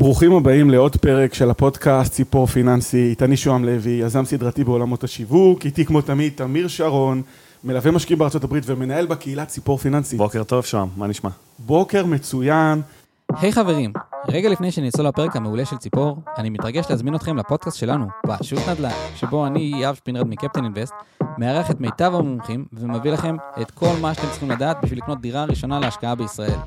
ברוכים הבאים לעוד פרק של הפודקאסט ציפור פיננסית, אני שוהם לוי, יזם סדרתי בעולמות השיווק, איתי כמו תמיד תמיר שרון, מלווה משקיעים בארצות הברית ומנהל בקהילת ציפור פיננסית. בוקר טוב שוהם, מה נשמע? בוקר מצוין. היי hey, חברים, רגע לפני שנצלול לפרק המעולה של ציפור, אני מתרגש להזמין אתכם לפודקאסט שלנו, פשוט נדל"ן, שבו אני, יאב שפינרד מקפטן אינבסט, מארח את מיטב המומחים ומביא לכם את כל מה שאתם צריכים לדעת בשביל לקנות דירה ראשונה להשקעה בישראל.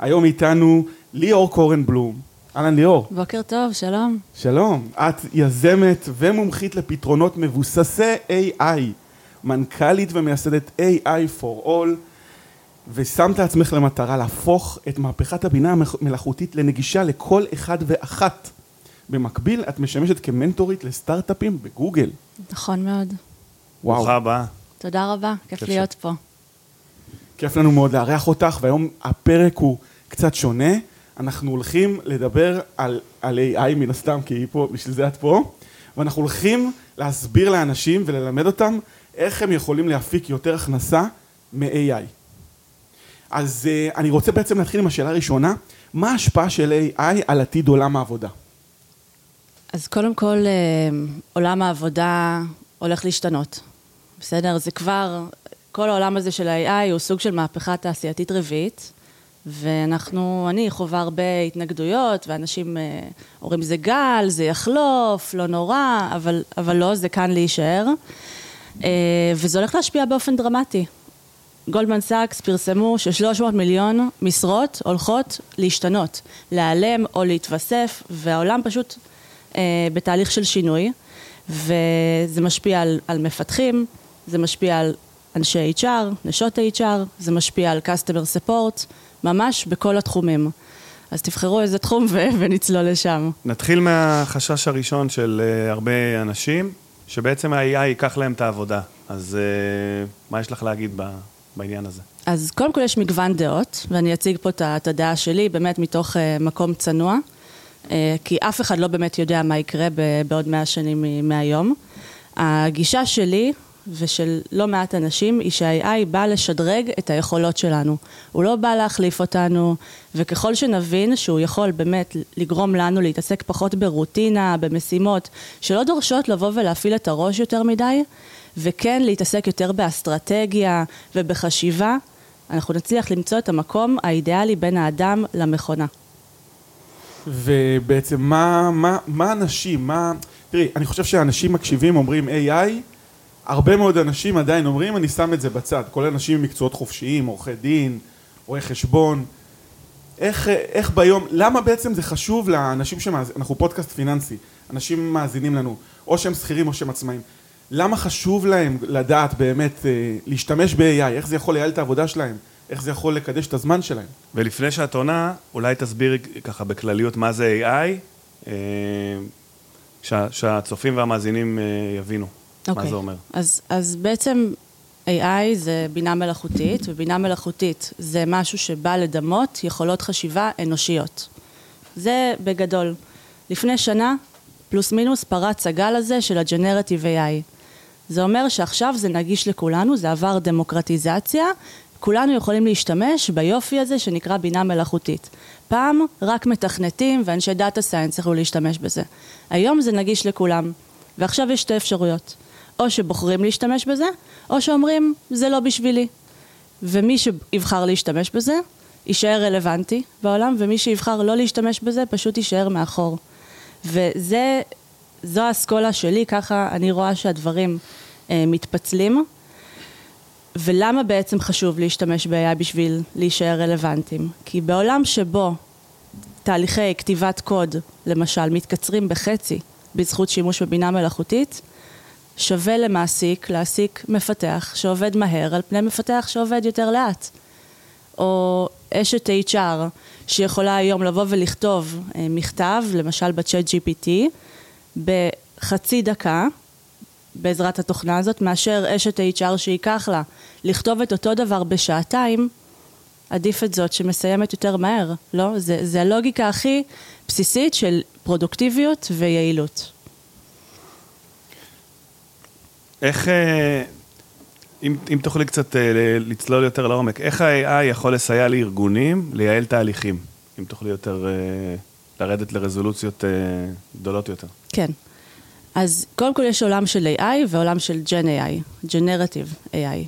היום איתנו ליאור קורנבלום. אהלן ליאור. בוקר טוב, שלום. שלום. את יזמת ומומחית לפתרונות מבוססי AI, מנכ"לית ומייסדת AI for All, ושמת לעצמך למטרה להפוך את מהפכת הבינה המלאכותית לנגישה לכל אחד ואחת. במקביל, את משמשת כמנטורית לסטארט-אפים בגוגל. נכון מאוד. וואו. ברוכה הבאה. תודה רבה, כיף להיות פה. כיף לנו מאוד לארח אותך, והיום הפרק הוא קצת שונה. אנחנו הולכים לדבר על, על AI מן הסתם, כי היא פה, בשביל זה את פה, ואנחנו הולכים להסביר לאנשים וללמד אותם איך הם יכולים להפיק יותר הכנסה מ-AI. אז uh, אני רוצה בעצם להתחיל עם השאלה הראשונה, מה ההשפעה של AI על עתיד עולם העבודה? אז קודם כל, uh, עולם העבודה הולך להשתנות, בסדר? זה כבר, כל העולם הזה של ה-AI הוא סוג של מהפכה תעשייתית רביעית. ואנחנו, אני חווה הרבה התנגדויות, ואנשים אה, אומרים זה גל, זה יחלוף, לא נורא, אבל, אבל לא, זה כאן להישאר. אה, וזה הולך להשפיע באופן דרמטי. גולדמן סאקס פרסמו ש-300 מיליון משרות הולכות להשתנות, להיעלם או להתווסף, והעולם פשוט אה, בתהליך של שינוי, וזה משפיע על, על מפתחים, זה משפיע על אנשי HR, נשות HR, זה משפיע על customer support, ממש בכל התחומים. אז תבחרו איזה תחום ו- ונצלול לשם. נתחיל מהחשש הראשון של uh, הרבה אנשים, שבעצם ה-AI ייקח להם את העבודה. אז uh, מה יש לך להגיד ב- בעניין הזה? אז קודם כל יש מגוון דעות, ואני אציג פה את הדעה שלי, באמת מתוך uh, מקום צנוע, uh, כי אף אחד לא באמת יודע מה יקרה בעוד מאה שנים מהיום. הגישה שלי ושל לא מעט אנשים, היא שה-AI בא לשדרג את היכולות שלנו. הוא לא בא להחליף אותנו, וככל שנבין שהוא יכול באמת לגרום לנו להתעסק פחות ברוטינה, במשימות, שלא דורשות לבוא ולהפעיל את הראש יותר מדי, וכן להתעסק יותר באסטרטגיה ובחשיבה, אנחנו נצליח למצוא את המקום האידיאלי בין האדם למכונה. ובעצם מה, מה, מה אנשים, מה... תראי, אני חושב שאנשים מקשיבים אומרים AI הרבה מאוד אנשים עדיין אומרים, אני שם את זה בצד, כל אנשים ממקצועות חופשיים, עורכי דין, רואי חשבון, איך, איך ביום, למה בעצם זה חשוב לאנשים שמאזינים, אנחנו פודקאסט פיננסי, אנשים מאזינים לנו, או שהם שכירים או שהם עצמאים, למה חשוב להם לדעת באמת אה, להשתמש ב-AI, איך זה יכול לייעל את העבודה שלהם, איך זה יכול לקדש את הזמן שלהם? ולפני שאת עונה, אולי תסבירי ככה בכלליות מה זה AI, אה, שהצופים והמאזינים אה, יבינו. Okay. מה אוקיי. זה אומר? אז, אז בעצם AI זה בינה מלאכותית, ובינה מלאכותית זה משהו שבא לדמות יכולות חשיבה אנושיות. זה בגדול. לפני שנה, פלוס מינוס, פרץ הגל הזה של הג'נרטיב AI. זה אומר שעכשיו זה נגיש לכולנו, זה עבר דמוקרטיזציה, כולנו יכולים להשתמש ביופי הזה שנקרא בינה מלאכותית. פעם רק מתכנתים ואנשי data science יכלו להשתמש בזה. היום זה נגיש לכולם, ועכשיו יש שתי אפשרויות. או שבוחרים להשתמש בזה, או שאומרים, זה לא בשבילי. ומי שיבחר להשתמש בזה, יישאר רלוונטי בעולם, ומי שיבחר לא להשתמש בזה, פשוט יישאר מאחור. וזה, זו האסכולה שלי, ככה אני רואה שהדברים אה, מתפצלים. ולמה בעצם חשוב להשתמש ב-AI בשביל להישאר רלוונטיים? כי בעולם שבו תהליכי כתיבת קוד, למשל, מתקצרים בחצי בזכות שימוש בבינה מלאכותית, שווה למעסיק להעסיק מפתח שעובד מהר על פני מפתח שעובד יותר לאט. או אשת HR שיכולה היום לבוא ולכתוב אה, מכתב, למשל בצ'אט GPT, בחצי דקה, בעזרת התוכנה הזאת, מאשר אשת HR שייקח לה לכתוב את אותו דבר בשעתיים, עדיף את זאת שמסיימת יותר מהר, לא? זה, זה הלוגיקה הכי בסיסית של פרודוקטיביות ויעילות. איך, אה, אם, אם תוכלי קצת אה, לצלול יותר לעומק, איך ה-AI יכול לסייע לארגונים לייעל תהליכים? אם תוכלי יותר אה, לרדת לרזולוציות גדולות יותר. כן. אז קודם כל יש עולם של AI ועולם של Gen AI, Generative AI.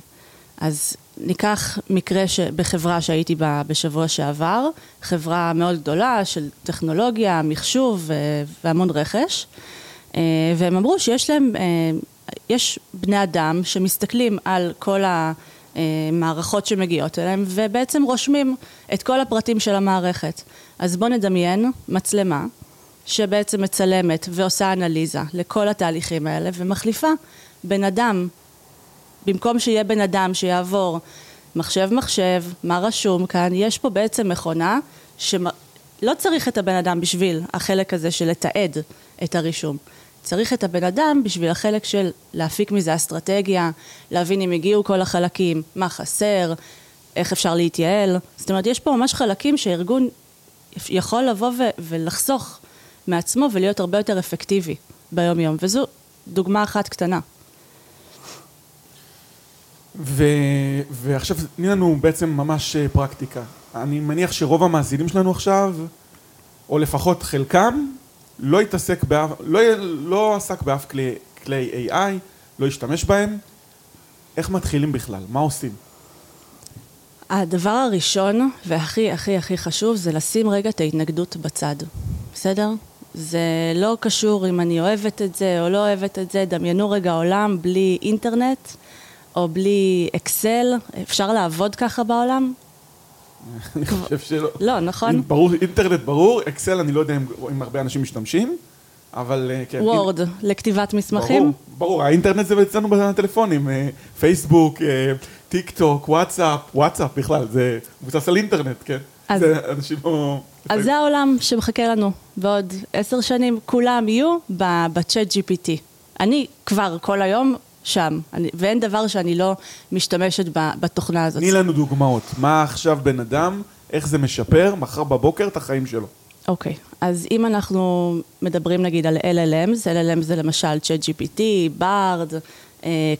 אז ניקח מקרה. בחברה שהייתי בה בשבוע שעבר, חברה מאוד גדולה של טכנולוגיה, מחשוב והמון רכש, והם אמרו שיש להם יש בני אדם שמסתכלים על כל המערכות שמגיעות אליהם ובעצם רושמים את כל הפרטים של המערכת. אז בואו נדמיין מצלמה שבעצם מצלמת ועושה אנליזה לכל התהליכים האלה ומחליפה בן אדם, במקום שיהיה בן אדם שיעבור מחשב מחשב, מה רשום כאן, יש פה בעצם מכונה שלא צריך את הבן אדם בשביל החלק הזה של לתעד את הרישום. צריך את הבן אדם בשביל החלק של להפיק מזה אסטרטגיה, להבין אם הגיעו כל החלקים, מה חסר, איך אפשר להתייעל. זאת אומרת, יש פה ממש חלקים שארגון יכול לבוא ו- ולחסוך מעצמו ולהיות הרבה יותר אפקטיבי ביום יום, וזו דוגמה אחת קטנה. ו- ועכשיו תני לנו בעצם ממש אה, פרקטיקה. אני מניח שרוב המאזינים שלנו עכשיו, או לפחות חלקם, לא התעסק באף, לא, לא עסק באף כלי, כלי AI, לא השתמש בהם. איך מתחילים בכלל? מה עושים? הדבר הראשון והכי הכי הכי חשוב זה לשים רגע את ההתנגדות בצד, בסדר? זה לא קשור אם אני אוהבת את זה או לא אוהבת את זה, דמיינו רגע עולם בלי אינטרנט או בלי אקסל, אפשר לעבוד ככה בעולם? אני חושב שלא. לא, נכון? ברור, אינטרנט ברור, אקסל אני לא יודע אם הרבה אנשים משתמשים, אבל אה, כן. וורד, לכתיבת מסמכים? ברור, ברור, האינטרנט זה אצלנו בטלפונים, אה, פייסבוק, אה, טיק טוק, וואטסאפ, וואטסאפ בכלל, זה מבוסס על אינטרנט, כן? אז, זה אנשים לא... אז זה העולם שמחכה לנו בעוד עשר שנים, כולם יהיו בצ'אט GPT. אני כבר כל היום שם, אני, ואין דבר שאני לא משתמשת בתוכנה הזאת. תני לנו דוגמאות, מה עכשיו בן אדם, איך זה משפר מחר בבוקר את החיים שלו. אוקיי, okay. אז אם אנחנו מדברים נגיד על LLMs, LLM זה למשל ChatGPT, BARD,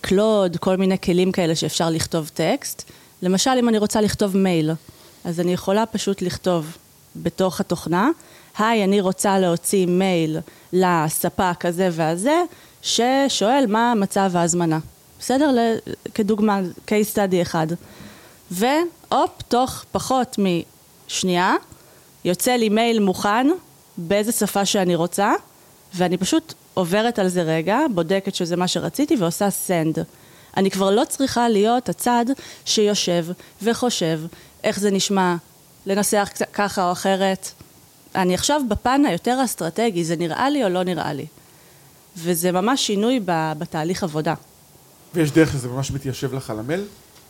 קלוד, כל מיני כלים כאלה שאפשר לכתוב טקסט. למשל, אם אני רוצה לכתוב מייל, אז אני יכולה פשוט לכתוב בתוך התוכנה, היי, אני רוצה להוציא מייל לספק הזה והזה, ששואל מה מצב ההזמנה. בסדר? כדוגמה, case study אחד. והופ, תוך פחות משנייה, יוצא לי מייל מוכן, באיזה שפה שאני רוצה, ואני פשוט עוברת על זה רגע, בודקת שזה מה שרציתי ועושה send. אני כבר לא צריכה להיות הצד שיושב וחושב איך זה נשמע, לנסח ככה או אחרת. אני עכשיו בפן היותר אסטרטגי, זה נראה לי או לא נראה לי. וזה ממש שינוי בתהליך עבודה. ויש דרך שזה ממש מתיישב לך על המייל?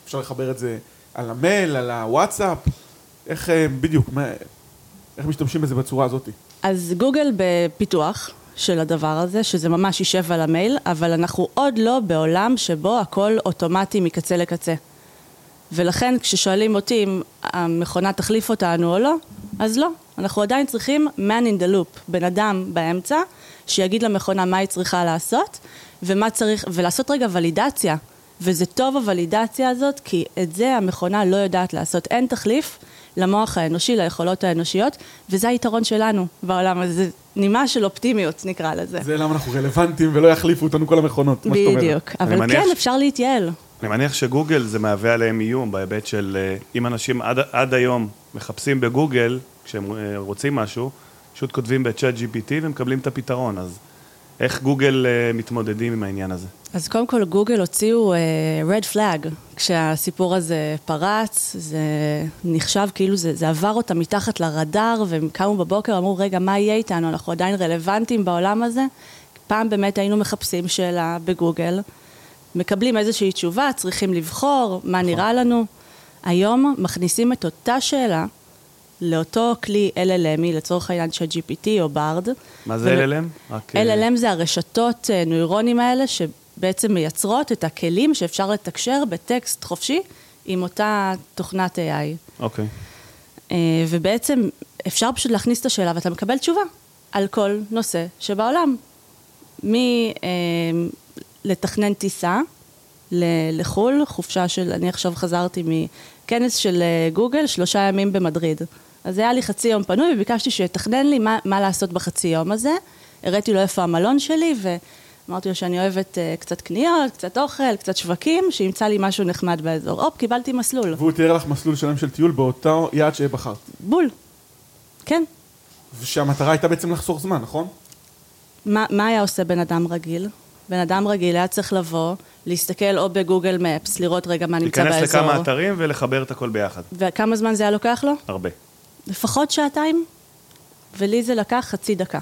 אפשר לחבר את זה על המייל, על הוואטסאפ? איך אה, בדיוק, מה, איך משתמשים בזה בצורה הזאת? אז גוגל בפיתוח של הדבר הזה, שזה ממש יישב על המייל, אבל אנחנו עוד לא בעולם שבו הכל אוטומטי מקצה לקצה. ולכן כששואלים אותי אם המכונה תחליף אותנו או לא, אז לא. אנחנו עדיין צריכים man in the loop, בן אדם באמצע, שיגיד למכונה מה היא צריכה לעשות, ומה צריך, ולעשות רגע ולידציה. וזה טוב הוולידציה הזאת, כי את זה המכונה לא יודעת לעשות. אין תחליף למוח האנושי, ליכולות האנושיות, וזה היתרון שלנו בעולם הזה. זה נימה של אופטימיות, נקרא לזה. זה למה אנחנו רלוונטיים ולא יחליפו אותנו כל המכונות, מה שאת אומרת. בדיוק, אבל כן, אפשר להתייעל. אני מניח שגוגל זה מהווה עליהם איום בהיבט של אה, אם אנשים עד, עד היום מחפשים בגוגל, כשהם אה, רוצים משהו, פשוט כותבים בצ'אט GPT ומקבלים את הפתרון, אז איך גוגל uh, מתמודדים עם העניין הזה? אז קודם כל גוגל הוציאו uh, red flag כשהסיפור הזה פרץ, זה נחשב כאילו זה, זה עבר אותם מתחת לרדאר והם קמו בבוקר, אמרו רגע מה יהיה איתנו, אנחנו עדיין רלוונטיים בעולם הזה. פעם באמת היינו מחפשים שאלה בגוגל, מקבלים איזושהי תשובה, צריכים לבחור מה נכון. נראה לנו. היום מכניסים את אותה שאלה לאותו כלי LLMי, לצורך העניין של GPT או BARD. מה זה ול... LLM? רק... אה, LLM זה הרשתות אה, נוירונים האלה שבעצם מייצרות את הכלים שאפשר לתקשר בטקסט חופשי עם אותה תוכנת AI. אוקיי. אה, ובעצם אפשר פשוט להכניס את השאלה ואתה מקבל תשובה על כל נושא שבעולם. לתכנן טיסה לחו"ל, חופשה של, אני עכשיו חזרתי מכנס של גוגל, שלושה ימים במדריד. אז היה לי חצי יום פנוי וביקשתי שיתכנן לי מה, מה לעשות בחצי יום הזה. הראיתי לו איפה המלון שלי ואמרתי לו שאני אוהבת uh, קצת קניות, קצת אוכל, קצת שווקים, שימצא לי משהו נחמד באזור. הופ, קיבלתי מסלול. והוא תיאר לך מסלול שלם של טיול באותו יעד שבחרת. בול. כן. ושהמטרה הייתה בעצם לחסוך זמן, נכון? מה, מה היה עושה בן אדם רגיל? בן אדם רגיל היה צריך לבוא, להסתכל או בגוגל מפס, לראות רגע מה נמצא באזור. להיכנס לכמה אתרים ולחבר את הכל ביחד. וכמה זמן זה היה לוקח לו? הרבה. לפחות שעתיים, ולי זה לקח חצי דקה.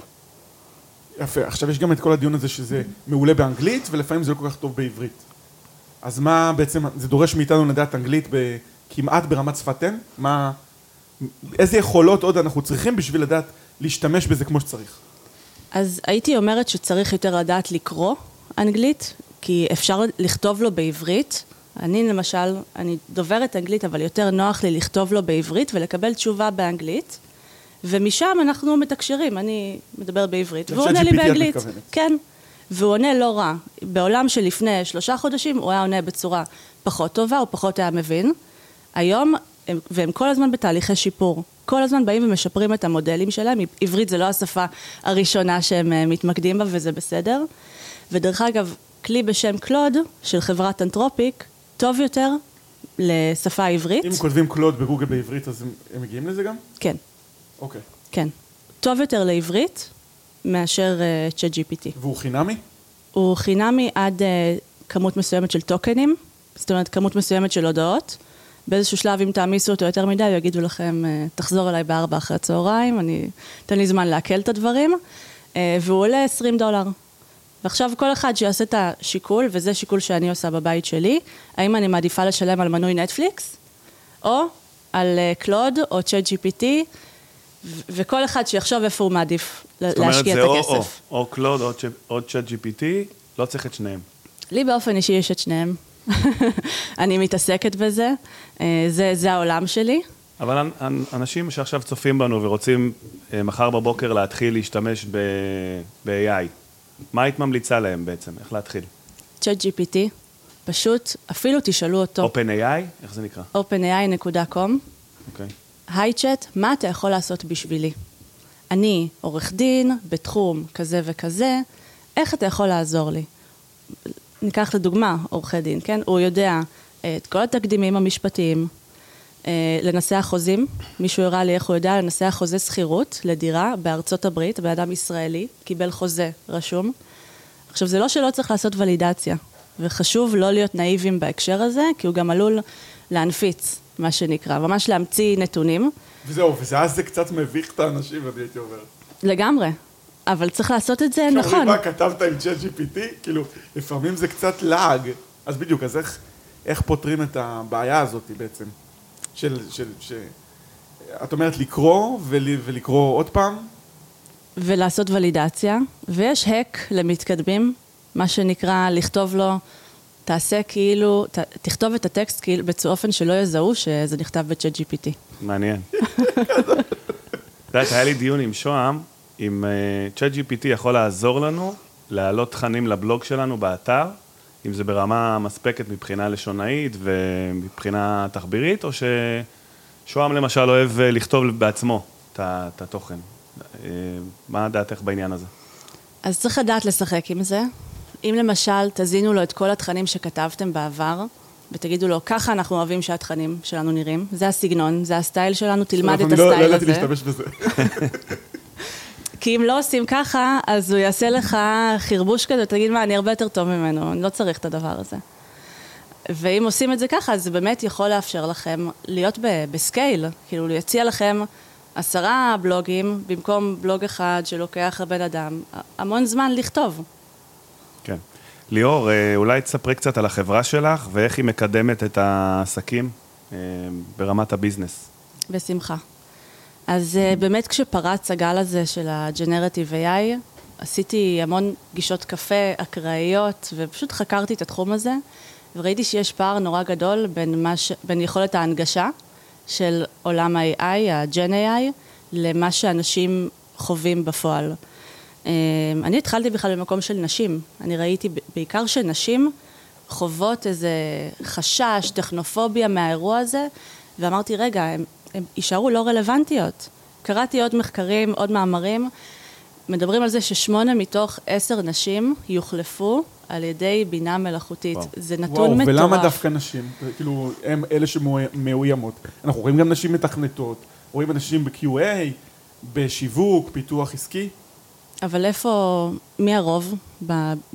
יפה, עכשיו יש גם את כל הדיון הזה שזה מעולה באנגלית, ולפעמים זה לא כל כך טוב בעברית. אז מה בעצם, זה דורש מאיתנו לדעת אנגלית ב, כמעט ברמת שפת אם? מה, איזה יכולות עוד אנחנו צריכים בשביל לדעת להשתמש בזה כמו שצריך? אז הייתי אומרת שצריך יותר לדעת לקרוא אנגלית, כי אפשר לכתוב לו בעברית. אני למשל, אני דוברת אנגלית, אבל יותר נוח לי לכתוב לו בעברית ולקבל תשובה באנגלית. ומשם אנחנו מתקשרים, אני מדברת בעברית, והוא עונה לי באנגלית. כן, והוא עונה לא רע. בעולם שלפני שלושה חודשים הוא היה עונה בצורה פחות טובה, הוא פחות היה מבין. היום, הם, והם כל הזמן בתהליכי שיפור. כל הזמן באים ומשפרים את המודלים שלהם, עברית זה לא השפה הראשונה שהם אה, מתמקדים בה וזה בסדר. ודרך אגב, כלי בשם קלוד של חברת אנתרופיק, טוב יותר לשפה העברית. אם כותבים קלוד בגוגל בעברית אז הם, הם מגיעים לזה גם? כן. אוקיי. כן. טוב יותר לעברית מאשר צ'אט uh, GPT. והוא חינמי? הוא חינמי עד uh, כמות מסוימת של טוקנים, זאת אומרת כמות מסוימת של הודעות. באיזשהו שלב, אם תעמיסו אותו יותר מדי, יגידו לכם, uh, תחזור אליי בארבע אחרי הצהריים, אני, תן לי זמן לעכל את הדברים, uh, והוא עולה 20 דולר. ועכשיו כל אחד שיעשה את השיקול, וזה שיקול שאני עושה בבית שלי, האם אני מעדיפה לשלם על מנוי נטפליקס, או על קלוד או צ'אט GPT, וכל אחד שיחשוב איפה הוא מעדיף להשקיע את הכסף. זאת אומרת, זה או קלוד או צ'אט GPT, לא צריך את שניהם. לי באופן אישי יש את שניהם. אני מתעסקת בזה, אה, זה, זה העולם שלי. אבל אנשים שעכשיו צופים בנו ורוצים אה, מחר בבוקר להתחיל להשתמש ב-AI, מה היית ממליצה להם בעצם? איך להתחיל? צ'אט GPT, פשוט, אפילו תשאלו אותו. OpenAI? איך זה נקרא? openai.com. אוקיי. Okay. היי צ'אט, מה אתה יכול לעשות בשבילי? אני עורך דין בתחום כזה וכזה, איך אתה יכול לעזור לי? ניקח לדוגמה עורכי דין, כן? הוא יודע אה, את כל התקדימים המשפטיים, לנסח חוזים, מישהו הראה לי איך הוא יודע לנסח חוזה שכירות לדירה בארצות הברית, בן אדם ישראלי, קיבל חוזה רשום. עכשיו, זה לא שלא צריך לעשות ולידציה, וחשוב לא להיות נאיבים בהקשר הזה, כי הוא גם עלול להנפיץ מה שנקרא, ממש להמציא נתונים. וזהו, ואז זה קצת מביך את האנשים, אני הייתי אומר. לגמרי, אבל צריך לעשות את זה נכון. כשאומרים מה כתבת עם צ'אט GPT, כאילו, לפעמים זה קצת לעג. אז בדיוק, אז איך, איך פותרים את הבעיה הזאת בעצם? של, של, ש... את אומרת לקרוא ול, ולקרוא עוד פעם? ולעשות ולידציה, ויש האק למתקדמים, מה שנקרא לכתוב לו תעשה כאילו, ת, תכתוב את הטקסט כאילו באופן שלא יזהו שזה נכתב בצ'אט GPT. מעניין. את יודעת, היה לי דיון עם שוהם, אם צ'אט uh, GPT יכול לעזור לנו להעלות תכנים לבלוג שלנו באתר, אם זה ברמה מספקת מבחינה לשונאית ומבחינה תחבירית, או ששוהם למשל אוהב uh, לכתוב בעצמו את התוכן. Uh, מה דעתך בעניין הזה? אז צריך לדעת לשחק עם זה. אם למשל תזינו לו את כל התכנים שכתבתם בעבר, ותגידו לו, ככה אנחנו אוהבים שהתכנים שלנו נראים, זה הסגנון, זה הסטייל שלנו, תלמד את הסטייל הזה. לא ידעתי להשתמש בזה. כי אם לא עושים ככה, אז הוא יעשה לך חרבוש כזה, תגיד מה, אני הרבה יותר טוב ממנו, אני לא צריך את הדבר הזה. ואם עושים את זה ככה, אז זה באמת יכול לאפשר לכם להיות בסקייל, כאילו, יציע לכם עשרה בלוגים, במקום בלוג אחד שלוקח הבן אדם, המון זמן לכתוב. כן. ליאור, אה, אולי תספרי קצת על החברה שלך ואיך היא מקדמת את העסקים אה, ברמת הביזנס. בשמחה. אז אה, באמת כשפרץ הגל הזה של ה-Generative AI, עשיתי המון פגישות קפה, אקראיות, ופשוט חקרתי את התחום הזה, וראיתי שיש פער נורא גדול בין, ש... בין יכולת ההנגשה של עולם ה-AI, ה-Gen AI, למה שאנשים חווים בפועל. אה, אני התחלתי בכלל במקום של נשים. אני ראיתי בעיקר שנשים חוות איזה חשש, טכנופוביה מהאירוע הזה, ואמרתי, רגע, הם, הם יישארו לא רלוונטיות. קראתי עוד מחקרים, עוד מאמרים, מדברים על זה ששמונה מתוך עשר נשים יוחלפו על ידי בינה מלאכותית. וואו. זה נתון וואו, מטורף. ולמה דווקא נשים? כאילו, הם אלה שמאוימות. אנחנו רואים גם נשים מתכנתות, רואים אנשים ב-QA, בשיווק, פיתוח עסקי. אבל איפה, מי הרוב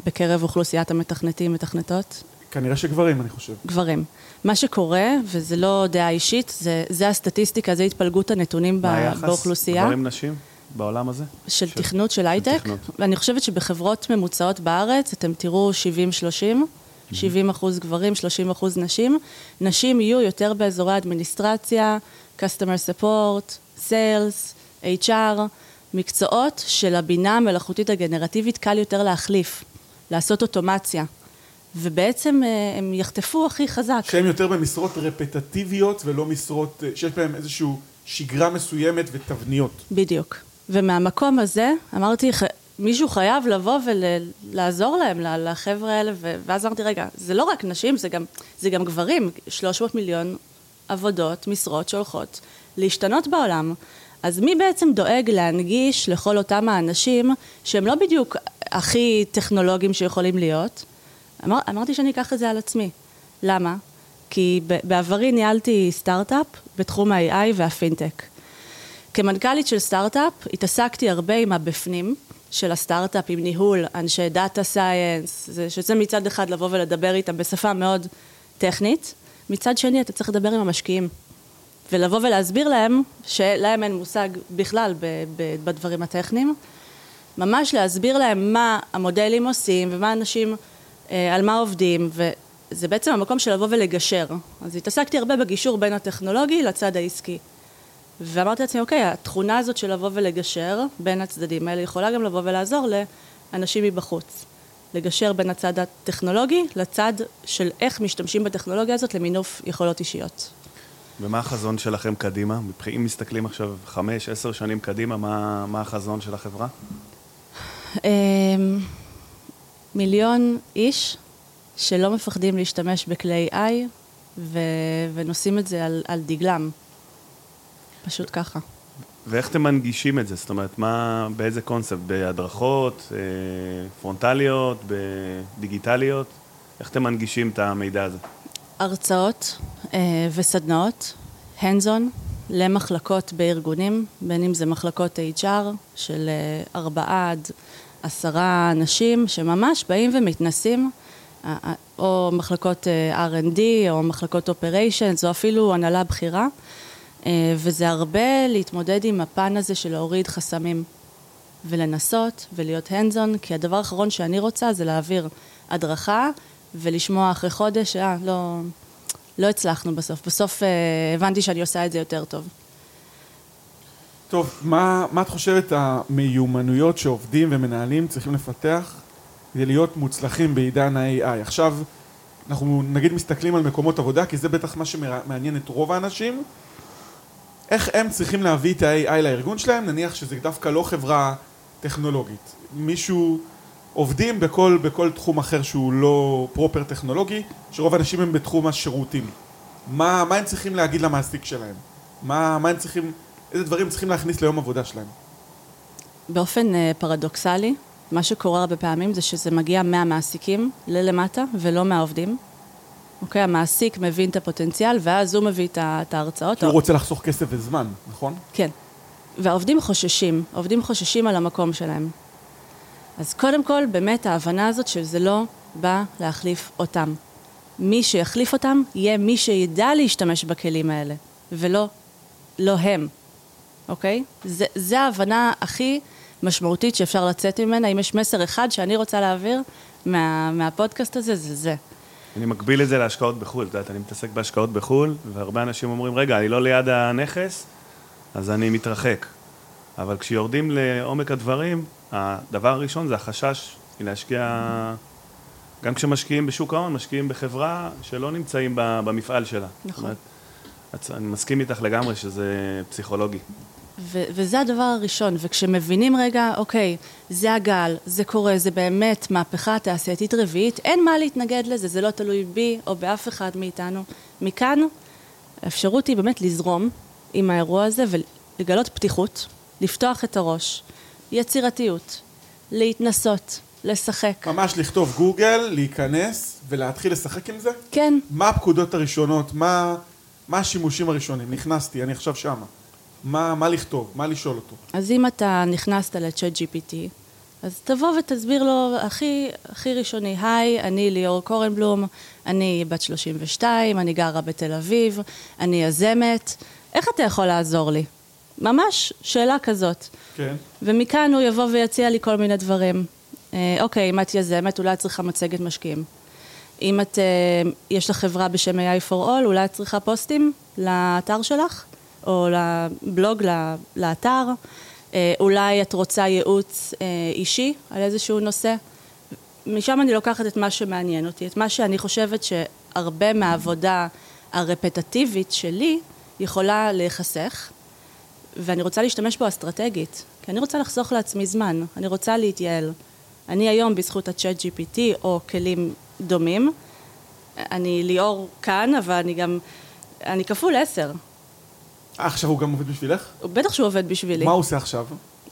בקרב אוכלוסיית המתכנתים, מתכנתות? כנראה שגברים, אני חושב. גברים. מה שקורה, וזה לא דעה אישית, זה, זה הסטטיסטיקה, זה התפלגות הנתונים ב- מה היחס? באוכלוסייה גברים נשים בעולם הזה? של של- תכנות של הייטק. ואני חושבת שבחברות ממוצעות בארץ, אתם תראו 70-30, 70 אחוז גברים, 30 אחוז נשים. נשים יהיו יותר באזורי אדמיניסטרציה, customer support, sales, HR, מקצועות של הבינה המלאכותית הגנרטיבית קל יותר להחליף, לעשות אוטומציה. ובעצם אה, הם יחטפו הכי חזק. שהם יותר במשרות רפטטיביות ולא משרות אה, שיש בהם איזושהי שגרה מסוימת ותבניות. בדיוק. ומהמקום הזה, אמרתי, מישהו חייב לבוא ולעזור להם, לחבר'ה האלה, ואז אמרתי, רגע, זה לא רק נשים, זה גם, זה גם גברים, 300 מיליון עבודות, משרות שהולכות להשתנות בעולם. אז מי בעצם דואג להנגיש לכל אותם האנשים שהם לא בדיוק הכי טכנולוגיים שיכולים להיות? אמר, אמרתי שאני אקח את זה על עצמי. למה? כי בעברי ניהלתי סטארט-אפ בתחום ה-AI והפינטק. כמנכ"לית של סטארט-אפ התעסקתי הרבה עם הבפנים של הסטארט-אפ, עם ניהול, אנשי data science, שזה מצד אחד לבוא ולדבר איתם בשפה מאוד טכנית, מצד שני אתה צריך לדבר עם המשקיעים. ולבוא ולהסביר להם שלהם אין מושג בכלל בדברים הטכניים. ממש להסביר להם מה המודלים עושים ומה אנשים, על מה עובדים, וזה בעצם המקום של לבוא ולגשר. אז התעסקתי הרבה בגישור בין הטכנולוגי לצד העסקי. ואמרתי לעצמי, אוקיי, התכונה הזאת של לבוא ולגשר בין הצדדים האלה יכולה גם לבוא ולעזור לאנשים מבחוץ. לגשר בין הצד הטכנולוגי לצד של איך משתמשים בטכנולוגיה הזאת למינוף יכולות אישיות. ומה החזון שלכם קדימה? אם מסתכלים עכשיו חמש, עשר שנים קדימה, מה, מה החזון של החברה? מיליון איש שלא מפחדים להשתמש בכלי AI ו- ונושאים את זה על, על דגלם. פשוט ככה. ואיך אתם מנגישים את זה? זאת אומרת, מה, באיזה קונספט? בהדרכות, אה, פרונטליות, בדיגיטליות? איך אתם מנגישים את המידע הזה? הרצאות אה, וסדנאות, hands-on, למחלקות בארגונים, בין אם זה מחלקות HR של אה, ארבעה עד עשרה אנשים שממש באים ומתנסים, או מחלקות אה, R&D, או מחלקות operations, או אפילו הנהלה בכירה, אה, וזה הרבה להתמודד עם הפן הזה של להוריד חסמים. ולנסות ולהיות hands on, כי הדבר האחרון שאני רוצה זה להעביר הדרכה ולשמוע אחרי חודש, אה, לא, לא הצלחנו בסוף. בסוף אה, הבנתי שאני עושה את זה יותר טוב. טוב, מה, מה את חושבת המיומנויות שעובדים ומנהלים צריכים לפתח כדי להיות מוצלחים בעידן ה-AI? עכשיו, אנחנו נגיד מסתכלים על מקומות עבודה, כי זה בטח מה שמעניין את רוב האנשים. איך הם צריכים להביא את ה-AI לארגון שלהם? נניח שזה דווקא לא חברה טכנולוגית. מישהו, עובדים בכל, בכל תחום אחר שהוא לא פרופר טכנולוגי, שרוב האנשים הם בתחום השירותים. מה, מה הם צריכים להגיד למעסיק שלהם? מה, מה הם צריכים, איזה דברים צריכים להכניס ליום עבודה שלהם? באופן אה, פרדוקסלי, מה שקורה הרבה פעמים זה שזה מגיע מהמעסיקים ללמטה ולא מהעובדים. אוקיי, המעסיק מבין את הפוטנציאל ואז הוא מביא את את ההרצאות. כי הוא רוצה לחסוך כסף וזמן, נכון? כן. והעובדים חוששים, העובדים חוששים על המקום שלהם. אז קודם כל, באמת ההבנה הזאת שזה לא בא להחליף אותם. מי שיחליף אותם יהיה מי שידע להשתמש בכלים האלה, ולא לא הם, אוקיי? זה, זה ההבנה הכי משמעותית שאפשר לצאת ממנה. אם יש מסר אחד שאני רוצה להעביר מה, מהפודקאסט הזה, זה זה. אני מקביל את זה להשקעות בחו"ל, את יודעת, אני מתעסק בהשקעות בחו"ל, והרבה אנשים אומרים, רגע, אני לא ליד הנכס, אז אני מתרחק. אבל כשיורדים לעומק הדברים, הדבר הראשון זה החשש מלהשקיע, גם כשמשקיעים בשוק ההון, משקיעים בחברה שלא נמצאים במפעל שלה. נכון. אומרת, אני מסכים איתך לגמרי שזה פסיכולוגי. ו- וזה הדבר הראשון, וכשמבינים רגע, אוקיי, זה הגל, זה קורה, זה באמת מהפכה תעשייתית רביעית, אין מה להתנגד לזה, זה לא תלוי בי או באף אחד מאיתנו. מכאן, האפשרות היא באמת לזרום עם האירוע הזה ולגלות פתיחות, לפתוח את הראש, יצירתיות, להתנסות, לשחק. ממש לכתוב גוגל, להיכנס ולהתחיל לשחק עם זה? כן, מה הפקודות הראשונות? מה, מה השימושים הראשונים? נכנסתי, אני עכשיו שמה. מה, מה לכתוב? מה לשאול אותו? אז אם אתה נכנסת לצ'אט GPT, אז תבוא ותסביר לו הכי, הכי ראשוני, היי, אני ליאור קורנבלום, אני בת 32, אני גרה בתל אביב, אני יזמת, איך אתה יכול לעזור לי? ממש שאלה כזאת. כן. ומכאן הוא יבוא ויציע לי כל מיני דברים. אה, אוקיי, אם את יזמת, אולי את צריכה מצגת משקיעים. אם את, אה, יש לך חברה בשם AI for All, אולי את צריכה פוסטים לאתר שלך, או לבלוג, לאתר. אה, אולי את רוצה ייעוץ אה, אישי על איזשהו נושא. משם אני לוקחת את מה שמעניין אותי, את מה שאני חושבת שהרבה מהעבודה הרפטטיבית שלי יכולה להיחסך, ואני רוצה להשתמש בו אסטרטגית, כי אני רוצה לחסוך לעצמי זמן, אני רוצה להתייעל. אני היום, בזכות ה-Chat GPT או כלים דומים, אני ליאור כאן, אבל אני גם, אני כפול עשר. עכשיו הוא גם עובד בשבילך? בטח שהוא עובד בשבילי. מה הוא עושה עכשיו?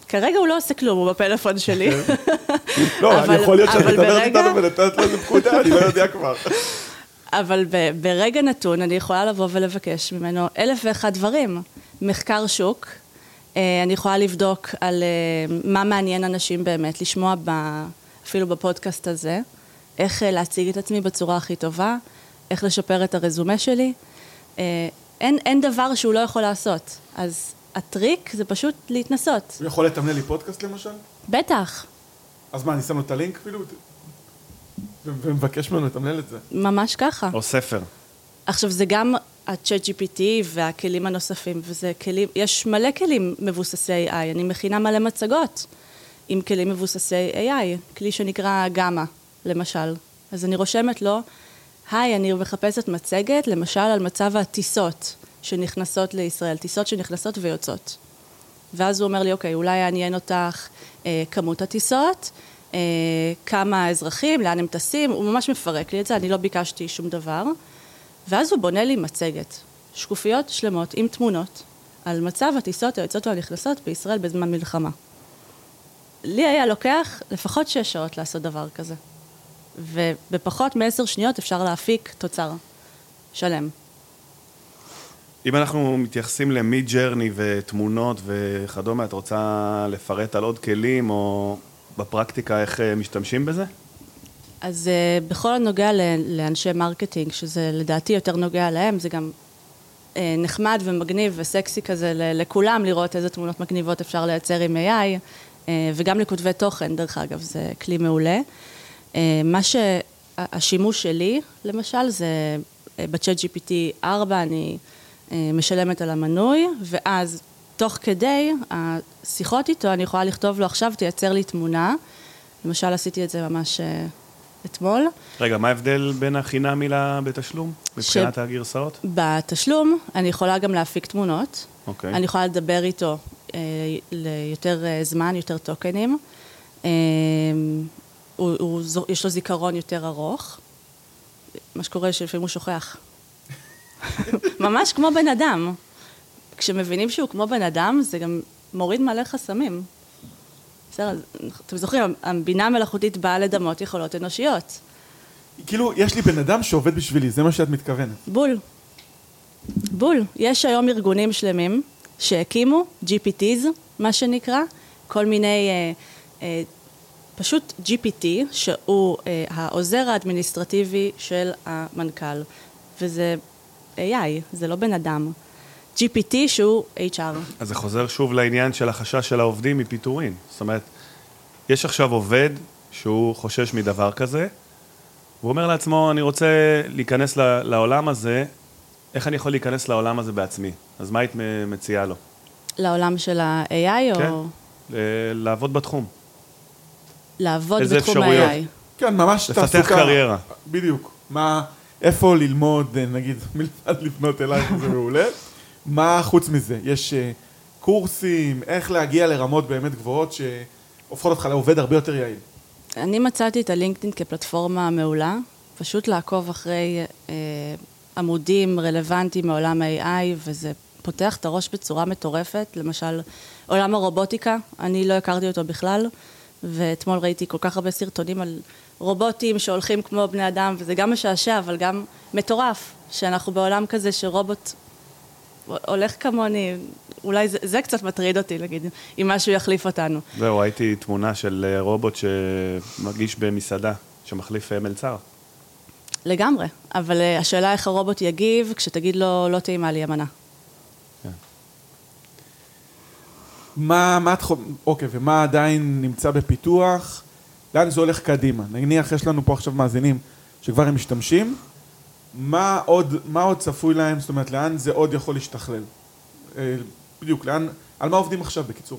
כרגע הוא לא עושה כלום, הוא בפלאפון שלי. לא, אבל- יכול להיות שאת מדברת איתנו ונתת לו איזה פקודה, אני לא יודע כבר. אבל ברגע נתון אני יכולה לבוא ולבקש ממנו אלף ואחד דברים. מחקר שוק, אה, אני יכולה לבדוק על אה, מה מעניין אנשים באמת, לשמוע ב, אפילו בפודקאסט הזה, איך אה, להציג את עצמי בצורה הכי טובה, איך לשפר את הרזומה שלי. אין, אין דבר שהוא לא יכול לעשות. אז הטריק זה פשוט להתנסות. הוא יכול לתמלל לי פודקאסט למשל? בטח, אז מה, אני שם לו את הלינק כאילו? ומבקש ממנו לתמלל את זה. ממש ככה. או ספר. עכשיו זה גם ה-Chat GPT והכלים הנוספים, וזה כלים, יש מלא כלים מבוססי AI, אני מכינה מלא מצגות עם כלים מבוססי AI, כלי שנקרא גמא, למשל. אז אני רושמת לו, היי, אני מחפשת מצגת, למשל על מצב הטיסות שנכנסות לישראל, טיסות שנכנסות ויוצאות. ואז הוא אומר לי, אוקיי, אולי יעניין אותך אה, כמות הטיסות, אה, כמה אזרחים, לאן הם טסים, הוא ממש מפרק לי את זה, אני לא ביקשתי שום דבר. ואז הוא בונה לי מצגת, שקופיות שלמות עם תמונות, על מצב הטיסות היוצאות והנכנסות בישראל בזמן מלחמה. לי היה לוקח לפחות שש שעות לעשות דבר כזה. ובפחות מעשר שניות אפשר להפיק תוצר שלם. אם אנחנו מתייחסים למיד ג'רני ותמונות וכדומה, את רוצה לפרט על עוד כלים או בפרקטיקה איך אה, משתמשים בזה? אז אה, בכל הנוגע לאנשי marketing, שזה לדעתי יותר נוגע להם, זה גם אה, נחמד ומגניב וסקסי כזה לכולם לראות איזה תמונות מגניבות אפשר לייצר עם AI, uh, וגם לכותבי תוכן, דרך אגב, זה כלי מעולה. Uh, מה שהשימוש שלי, למשל, זה בצ'אט GPT 4, אני uh, משלמת על המנוי, ואז תוך כדי השיחות איתו, אני יכולה לכתוב לו עכשיו, תייצר לי תמונה. למשל, עשיתי את זה ממש uh, אתמול. רגע, מה ההבדל בין החינמי לבתשלום? מבחינת הגרסאות? בתשלום אני יכולה גם להפיק תמונות. אוקיי. אני יכולה לדבר איתו אה, ליותר אה, זמן, יותר טוקנים. אה, הוא, הוא, זו- יש לו זיכרון יותר ארוך. מה שקורה שלפעמים הוא שוכח. ממש כמו בן אדם. כשמבינים שהוא כמו בן אדם, זה גם מוריד מלא חסמים. בסדר, אתם זוכרים, הבינה המלאכותית באה לדמות יכולות אנושיות. כאילו, יש לי בן אדם שעובד בשבילי, זה מה שאת מתכוונת. בול. בול. יש היום ארגונים שלמים שהקימו, GPTs, מה שנקרא, כל מיני, אה, אה, פשוט GPT, שהוא אה, העוזר האדמיניסטרטיבי של המנכ"ל, וזה AI, זה לא בן אדם. GPT שהוא HR. אז זה חוזר שוב לעניין של החשש של העובדים מפיטורין. זאת אומרת, יש עכשיו עובד שהוא חושש מדבר כזה, והוא אומר לעצמו, אני רוצה להיכנס לעולם הזה, איך אני יכול להיכנס לעולם הזה בעצמי? אז מה היית מציעה לו? לעולם של ה-AI כן. או ל- לעבוד בתחום. לעבוד בתחום? ה-AI? כן, ממש לפתח תעסוקה. קריירה. בדיוק. מה, איפה ללמוד, אה, נגיד, מלבד לפנות אלייך, זה מעולה. מה חוץ מזה? יש אה, קורסים, איך להגיע לרמות באמת גבוהות שהופכות אותך לעובד הרבה יותר יעיל? אני מצאתי את הלינקדאין כפלטפורמה מעולה, פשוט לעקוב אחרי אה, עמודים רלוונטיים מעולם ה-AI, וזה פותח את הראש בצורה מטורפת. למשל, עולם הרובוטיקה, אני לא הכרתי אותו בכלל, ואתמול ראיתי כל כך הרבה סרטונים על רובוטים שהולכים כמו בני אדם, וזה גם משעשע, אבל גם מטורף, שאנחנו בעולם כזה שרובוט הולך כמוני, אולי זה, זה קצת מטריד אותי, נגיד, אם משהו יחליף אותנו. זהו, ראיתי תמונה של אה, רובוט שמגיש במסעדה, שמחליף אה, מלצר. לגמרי, אבל אה, השאלה איך הרובוט יגיב כשתגיד לו, לא טעימה לי המנה. מה, מה את חו... אוקיי, ומה עדיין נמצא בפיתוח? לאן זה הולך קדימה? נניח יש לנו פה עכשיו מאזינים שכבר הם משתמשים, מה עוד, מה עוד צפוי להם? זאת אומרת, לאן זה עוד יכול להשתכלל? אה, בדיוק, לאן, על מה עובדים עכשיו בקיצור?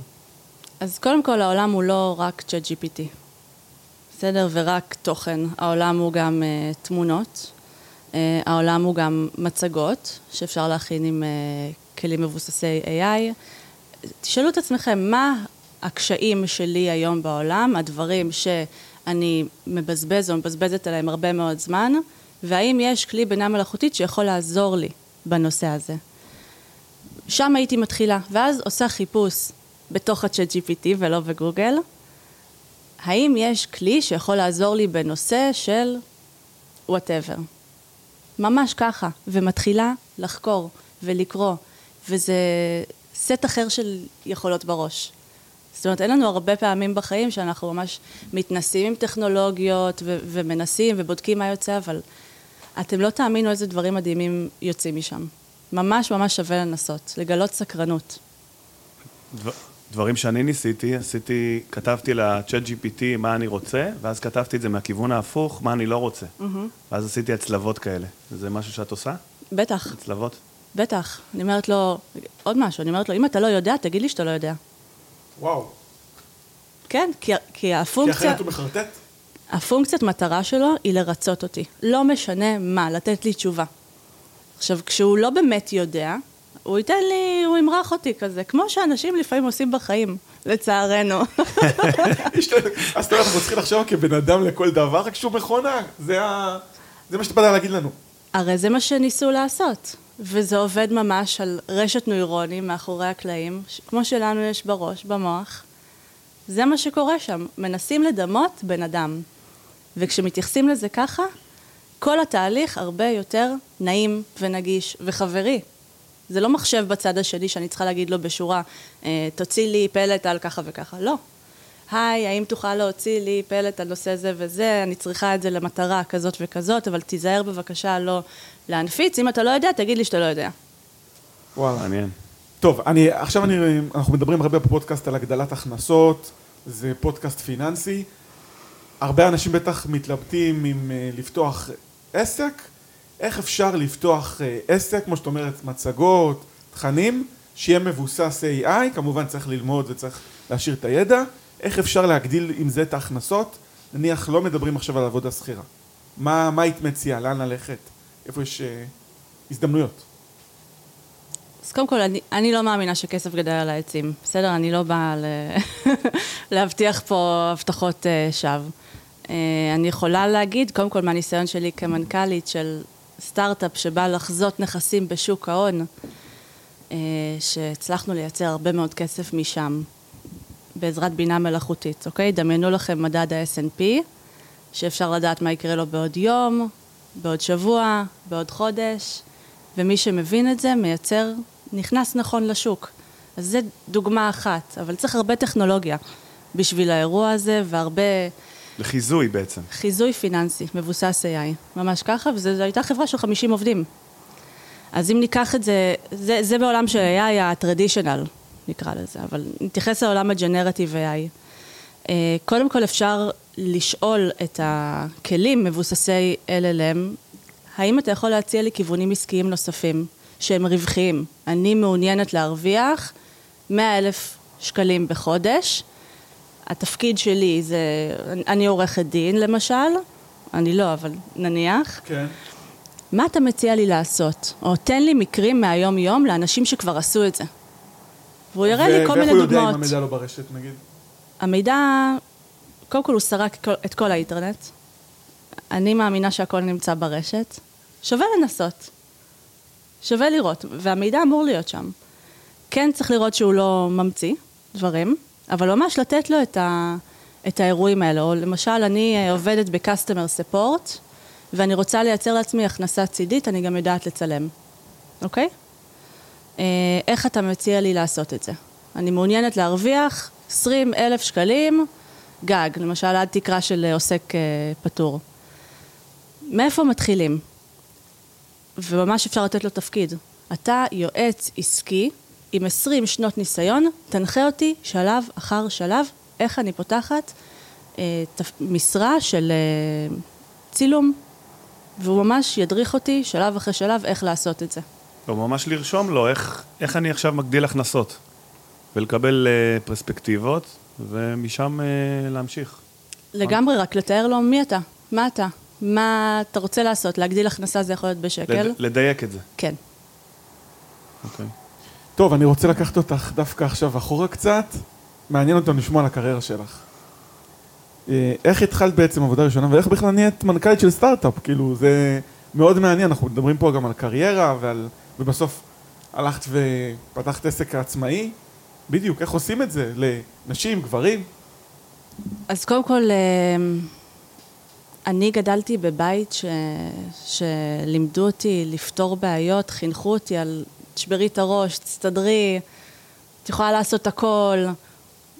אז קודם כל העולם הוא לא רק צ'אט GPT, בסדר? ורק תוכן. העולם הוא גם uh, תמונות, uh, העולם הוא גם מצגות, שאפשר להכין עם uh, כלים מבוססי AI. תשאלו את עצמכם, מה הקשיים שלי היום בעולם, הדברים שאני מבזבז או מבזבזת עליהם הרבה מאוד זמן, והאם יש כלי בינה מלאכותית שיכול לעזור לי בנושא הזה. שם הייתי מתחילה, ואז עושה חיפוש בתוך ה-chat GPT ולא בגוגל, האם יש כלי שיכול לעזור לי בנושא של whatever. ממש ככה, ומתחילה לחקור ולקרוא, וזה סט אחר של יכולות בראש. זאת אומרת, אין לנו הרבה פעמים בחיים שאנחנו ממש מתנסים עם טכנולוגיות ו- ומנסים ובודקים מה יוצא, אבל אתם לא תאמינו איזה דברים מדהימים יוצאים משם. ממש ממש שווה לנסות, לגלות סקרנות. דבר, דברים שאני ניסיתי, עשיתי, כתבתי ל-chat GPT מה אני רוצה, ואז כתבתי את זה מהכיוון ההפוך, מה אני לא רוצה. Mm-hmm. ואז עשיתי הצלבות כאלה. זה משהו שאת עושה? בטח. הצלבות? בטח. אני אומרת לו, עוד משהו, אני אומרת לו, אם אתה לא יודע, תגיד לי שאתה לא יודע. וואו. כן, כי, כי הפונקציה... כי אחרת הוא מחרטט? הפונקציית מטרה שלו היא לרצות אותי. לא משנה מה, לתת לי תשובה. עכשיו, כשהוא לא באמת יודע, הוא ייתן לי, הוא ימרח אותי כזה, כמו שאנשים לפעמים עושים בחיים, לצערנו. אז אומר, אנחנו צריכים לחשוב כבן אדם לכל דבר, רק שהוא מכונה. זה מה שאתה בא להגיד לנו. הרי זה מה שניסו לעשות, וזה עובד ממש על רשת נוירונים מאחורי הקלעים, כמו שלנו יש בראש, במוח. זה מה שקורה שם, מנסים לדמות בן אדם. וכשמתייחסים לזה ככה, כל התהליך הרבה יותר נעים ונגיש וחברי. זה לא מחשב בצד השני שאני צריכה להגיד לו בשורה, אה, תוציא לי פלט על ככה וככה. לא. היי, האם תוכל להוציא לי פלט על נושא זה וזה, אני צריכה את זה למטרה כזאת וכזאת, אבל תיזהר בבקשה לא להנפיץ. אם אתה לא יודע, תגיד לי שאתה לא יודע. וואלה. מעניין. טוב, אני, עכשיו אני, אנחנו מדברים הרבה בפודקאסט על הגדלת הכנסות, זה פודקאסט פיננסי. הרבה אנשים בטח מתלבטים אם uh, לפתוח עסק, איך אפשר לפתוח uh, עסק, כמו שאת אומרת, מצגות, תכנים, שיהיה מבוסס AI, כמובן צריך ללמוד וצריך להשאיר את הידע, איך אפשר להגדיל עם זה את ההכנסות, נניח לא מדברים עכשיו על עבודה שכירה. מה, מה היית מציעה, לאן ללכת, איפה יש uh, הזדמנויות? אז קודם כל, אני, אני לא מאמינה שכסף גדל על העצים, בסדר? אני לא באה ל... להבטיח פה הבטחות uh, שווא. Uh, אני יכולה להגיד, קודם כל מהניסיון שלי כמנכ"לית של סטארט-אפ שבא לחזות נכסים בשוק ההון, uh, שהצלחנו לייצר הרבה מאוד כסף משם, בעזרת בינה מלאכותית, אוקיי? דמיינו לכם מדד ה-S&P, שאפשר לדעת מה יקרה לו בעוד יום, בעוד שבוע, בעוד חודש, ומי שמבין את זה מייצר נכנס נכון לשוק. אז זו דוגמה אחת, אבל צריך הרבה טכנולוגיה בשביל האירוע הזה, והרבה לחיזוי בעצם. חיזוי פיננסי, מבוסס AI, ממש ככה, וזו הייתה חברה של 50 עובדים. אז אם ניקח את זה, זה, זה בעולם של AI ה-traditional, נקרא לזה, אבל נתייחס לעולם הג'נרטיב AI. אה, קודם כל אפשר לשאול את הכלים מבוססי LLM, האם אתה יכול להציע לי כיוונים עסקיים נוספים? שהם רווחיים. אני מעוניינת להרוויח 100 אלף שקלים בחודש. התפקיד שלי זה, אני עורכת דין למשל, אני לא, אבל נניח. כן. מה אתה מציע לי לעשות? או תן לי מקרים מהיום-יום לאנשים שכבר עשו את זה. והוא יראה לי כל מיני ואיך הוא יודע אם דוגמאות. המידע לא ברשת, נגיד? המידע, קודם כל הוא סרק את כל האינטרנט. אני מאמינה שהכל נמצא ברשת. שווה לנסות. שווה לראות, והמידע אמור להיות שם. כן צריך לראות שהוא לא ממציא דברים, אבל ממש לתת לו את, ה, את האירועים האלה. או למשל, אני אה, עובדת ב-customer support, ואני רוצה לייצר לעצמי הכנסה צידית, אני גם יודעת לצלם, אוקיי? אה, איך אתה מציע לי לעשות את זה? אני מעוניינת להרוויח 20 אלף שקלים גג, למשל עד תקרה של אה, עוסק אה, פטור. מאיפה מתחילים? וממש אפשר לתת לו תפקיד. אתה יועץ עסקי עם 20 שנות ניסיון, תנחה אותי שלב אחר שלב איך אני פותחת אה, תפ... משרה של אה, צילום, והוא ממש ידריך אותי שלב אחרי שלב איך לעשות את זה. או ממש לרשום לו איך, איך אני עכשיו מגדיל הכנסות, ולקבל אה, פרספקטיבות, ומשם אה, להמשיך. לגמרי, רק לתאר לו מי אתה, מה אתה, מה אתה רוצה לעשות, להגדיל הכנסה זה יכול להיות בשקל. לד, לדייק את זה. כן. אוקיי. טוב, אני רוצה לקחת אותך דווקא עכשיו אחורה קצת. מעניין אותנו לשמוע על הקריירה שלך. אה, איך התחלת בעצם עבודה ראשונה, ואיך בכלל נהיית מנכ"לית של סטארט-אפ? כאילו, זה מאוד מעניין, אנחנו מדברים פה גם על קריירה, ועל... ובסוף הלכת ופתחת עסק עצמאי. בדיוק, איך עושים את זה? לנשים, גברים? אז קודם כל, אה, אני גדלתי בבית ש... שלימדו אותי לפתור בעיות, חינכו אותי על תשברי את הראש, תסתדרי, את יכולה לעשות הכל,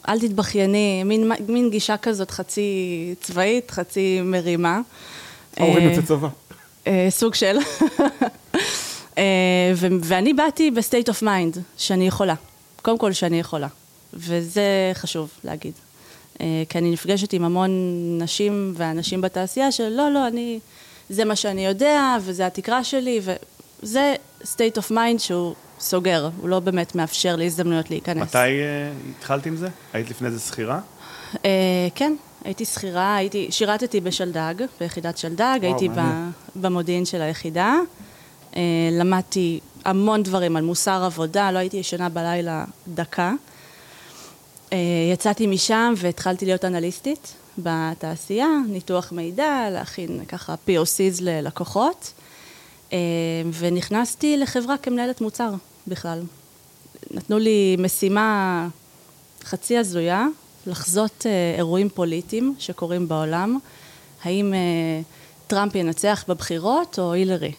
אל תתבכייני, מין, מין גישה כזאת חצי צבאית, חצי מרימה. ההורים אה, יוצאי צבא. אה, סוג של. אה, ואני באתי ב state of mind, שאני יכולה. קודם כל שאני יכולה. וזה חשוב להגיד. אה, כי אני נפגשת עם המון נשים ואנשים בתעשייה של לא, לא, אני, זה מה שאני יודע, וזה התקרה שלי, וזה state of mind שהוא סוגר, הוא לא באמת מאפשר לי הזדמנויות להיכנס. מתי אה, התחלת עם זה? היית לפני זה שכירה? אה, כן, הייתי שכירה, הייתי, שירתתי בשלדג, ביחידת שלדג, הייתי ב. במודיעין של היחידה. אה, למדתי המון דברים על מוסר עבודה, לא הייתי ישנה בלילה דקה. אה, יצאתי משם והתחלתי להיות אנליסטית בתעשייה, ניתוח מידע, להכין ככה POCs ללקוחות, אה, ונכנסתי לחברה כמנהלת מוצר בכלל. נתנו לי משימה חצי הזויה, לחזות אירועים פוליטיים שקורים בעולם, האם טראמפ ינצח בבחירות או הילרי.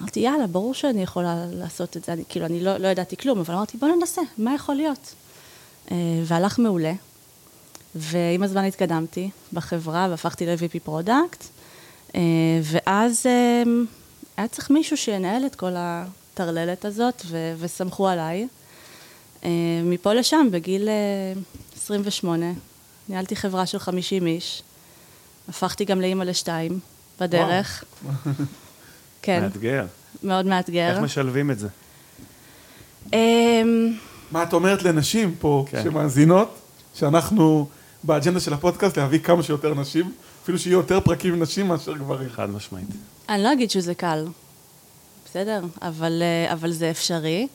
אמרתי, יאללה, ברור שאני יכולה לעשות את זה, אני, כאילו, אני לא, לא ידעתי כלום, אבל אמרתי, בוא ננסה, מה יכול להיות? אה, והלך מעולה, ועם הזמן התקדמתי בחברה והפכתי ל-VP product, אה, ואז אה, היה צריך מישהו שינהל את כל הטרללת הזאת, ו- וסמכו עליי. מפה לשם, בגיל אה, 28, ניהלתי חברה של 50 איש, הפכתי גם לאימא לשתיים בדרך. כן, מאתגר. מאוד מאתגר. איך משלבים את זה? אמ, מה את אומרת לנשים פה כן. שמאזינות, שאנחנו באג'נדה של הפודקאסט להביא כמה שיותר נשים, אפילו שיהיו יותר פרקים עם נשים מאשר גברים. חד משמעית. אני לא אגיד שזה קל, בסדר? אבל, אה, אבל זה אפשרי,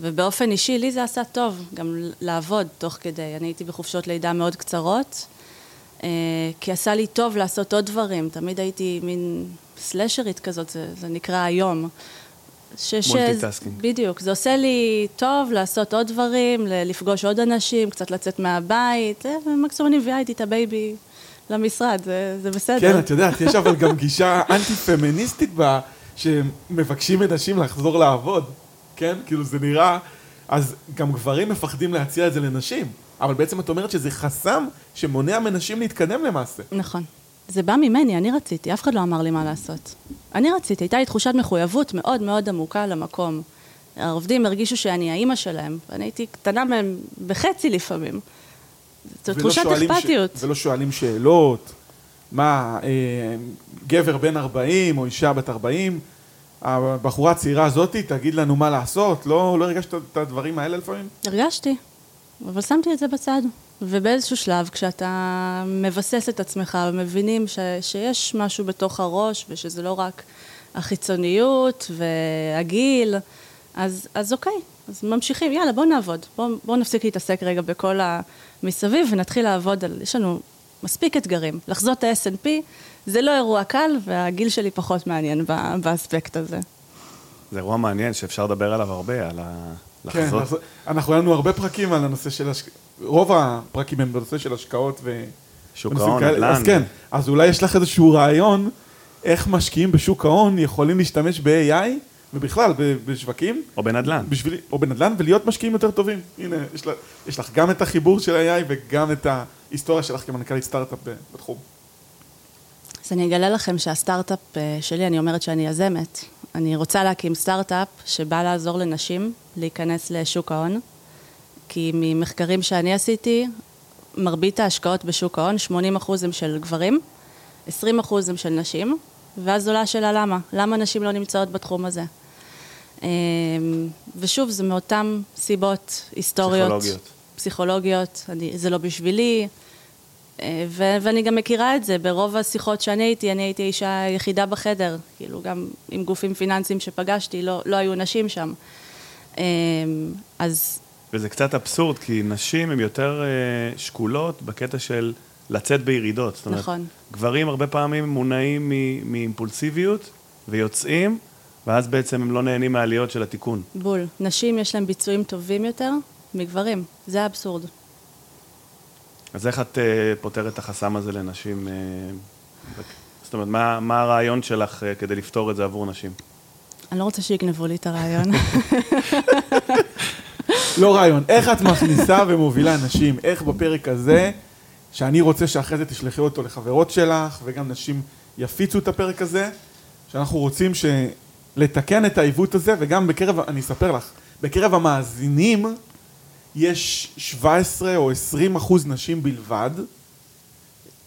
ובאופן אישי, לי זה עשה טוב גם לעבוד תוך כדי. אני הייתי בחופשות לידה מאוד קצרות, אה, כי עשה לי טוב לעשות עוד דברים. תמיד הייתי מין סלשרית כזאת, זה, זה נקרא היום. multitasking. בדיוק, זה עושה לי טוב לעשות עוד דברים, לפגוש עוד אנשים, קצת לצאת מהבית, אה, ומקסימום אני מביאה איתי את ה baby למשרד, זה, זה בסדר. כן, את יודעת, יש אבל גם גישה אנטי-פמיניסטית בה, שמבקשים מנשים לחזור לעבוד, כן? כאילו זה נראה... אז גם גברים מפחדים להציע את זה לנשים, אבל בעצם את אומרת שזה חסם שמונע מנשים להתקדם למעשה. נכון. זה בא ממני, אני רציתי, אף אחד לא אמר לי מה לעשות. אני רציתי, הייתה לי תחושת מחויבות מאוד מאוד עמוקה למקום. העובדים הרגישו שאני האימא שלהם, ואני הייתי קטנה מהם בחצי לפעמים. זו תחושת שואלים ש- אכפתיות. ולא שואלים שאלות, מה, אה, גבר בן 40 או אישה בת 40, הבחורה הצעירה הזאת תגיד לנו מה לעשות, לא, לא הרגשת את הדברים האלה לפעמים? הרגשתי, אבל שמתי את זה בצד. ובאיזשהו שלב, כשאתה מבסס את עצמך ומבינים ש, שיש משהו בתוך הראש ושזה לא רק החיצוניות והגיל, אז, אז אוקיי, אז ממשיכים, יאללה, בואו נעבוד. בואו בוא נפסיק להתעסק רגע בכל המסביב ונתחיל לעבוד על... יש לנו מספיק אתגרים. לחזות את ה-S&P זה לא אירוע קל, והגיל שלי פחות מעניין באספקט הזה. זה אירוע מעניין שאפשר לדבר עליו הרבה, על ה... כן, לחזות. אז אנחנו היה לנו הרבה פרקים על הנושא של השקעות, רוב הפרקים הם בנושא של השקעות ו... שוק ההון, כאלה. נדל"ן. אז כן, אז אולי יש לך איזשהו רעיון איך משקיעים בשוק ההון יכולים להשתמש ב-AI ובכלל בשווקים, או בנדל"ן. בשביל, או בנדל"ן ולהיות משקיעים יותר טובים. הנה, יש, לה, יש לך גם את החיבור של ה-AI וגם את ההיסטוריה שלך כמנכ"לית סטארט-אפ ב- בתחום. אז אני אגלה לכם שהסטארט-אפ אה, שלי, אני אומרת שאני יזמת. אני רוצה להקים סטארט-אפ שבא לעזור לנשים להיכנס לשוק ההון, כי ממחקרים שאני עשיתי, מרבית ההשקעות בשוק ההון, 80% הם של גברים, 20% הם של נשים, ואז עולה השאלה למה? למה נשים לא נמצאות בתחום הזה? אה, ושוב, זה מאותן סיבות היסטוריות. פסיכולוגיות. פסיכולוגיות, אני, זה לא בשבילי, אה, ו- ואני גם מכירה את זה, ברוב השיחות שאני הייתי, אני הייתי האישה היחידה בחדר, כאילו גם עם גופים פיננסיים שפגשתי, לא, לא היו נשים שם. אה, אז וזה קצת אבסורד, כי נשים הן יותר אה, שקולות בקטע של לצאת בירידות. זאת אומרת, נכון. גברים הרבה פעמים מונעים מ- מאימפולסיביות ויוצאים, ואז בעצם הם לא נהנים מהעליות של התיקון. בול, נשים יש להן ביצועים טובים יותר מגברים, זה האבסורד. אז איך את אה, פותרת את החסם הזה לנשים? אה, זאת אומרת, מה, מה הרעיון שלך אה, כדי לפתור את זה עבור נשים? אני לא רוצה שיגנבו לי את הרעיון. לא רעיון, איך את מכניסה ומובילה אנשים, איך בפרק הזה, שאני רוצה שאחרי זה תשלחי אותו לחברות שלך, וגם נשים יפיצו את הפרק הזה, שאנחנו רוצים ש... לתקן את העיוות הזה, וגם בקרב, אני אספר לך, בקרב המאזינים יש 17 או 20 אחוז נשים בלבד.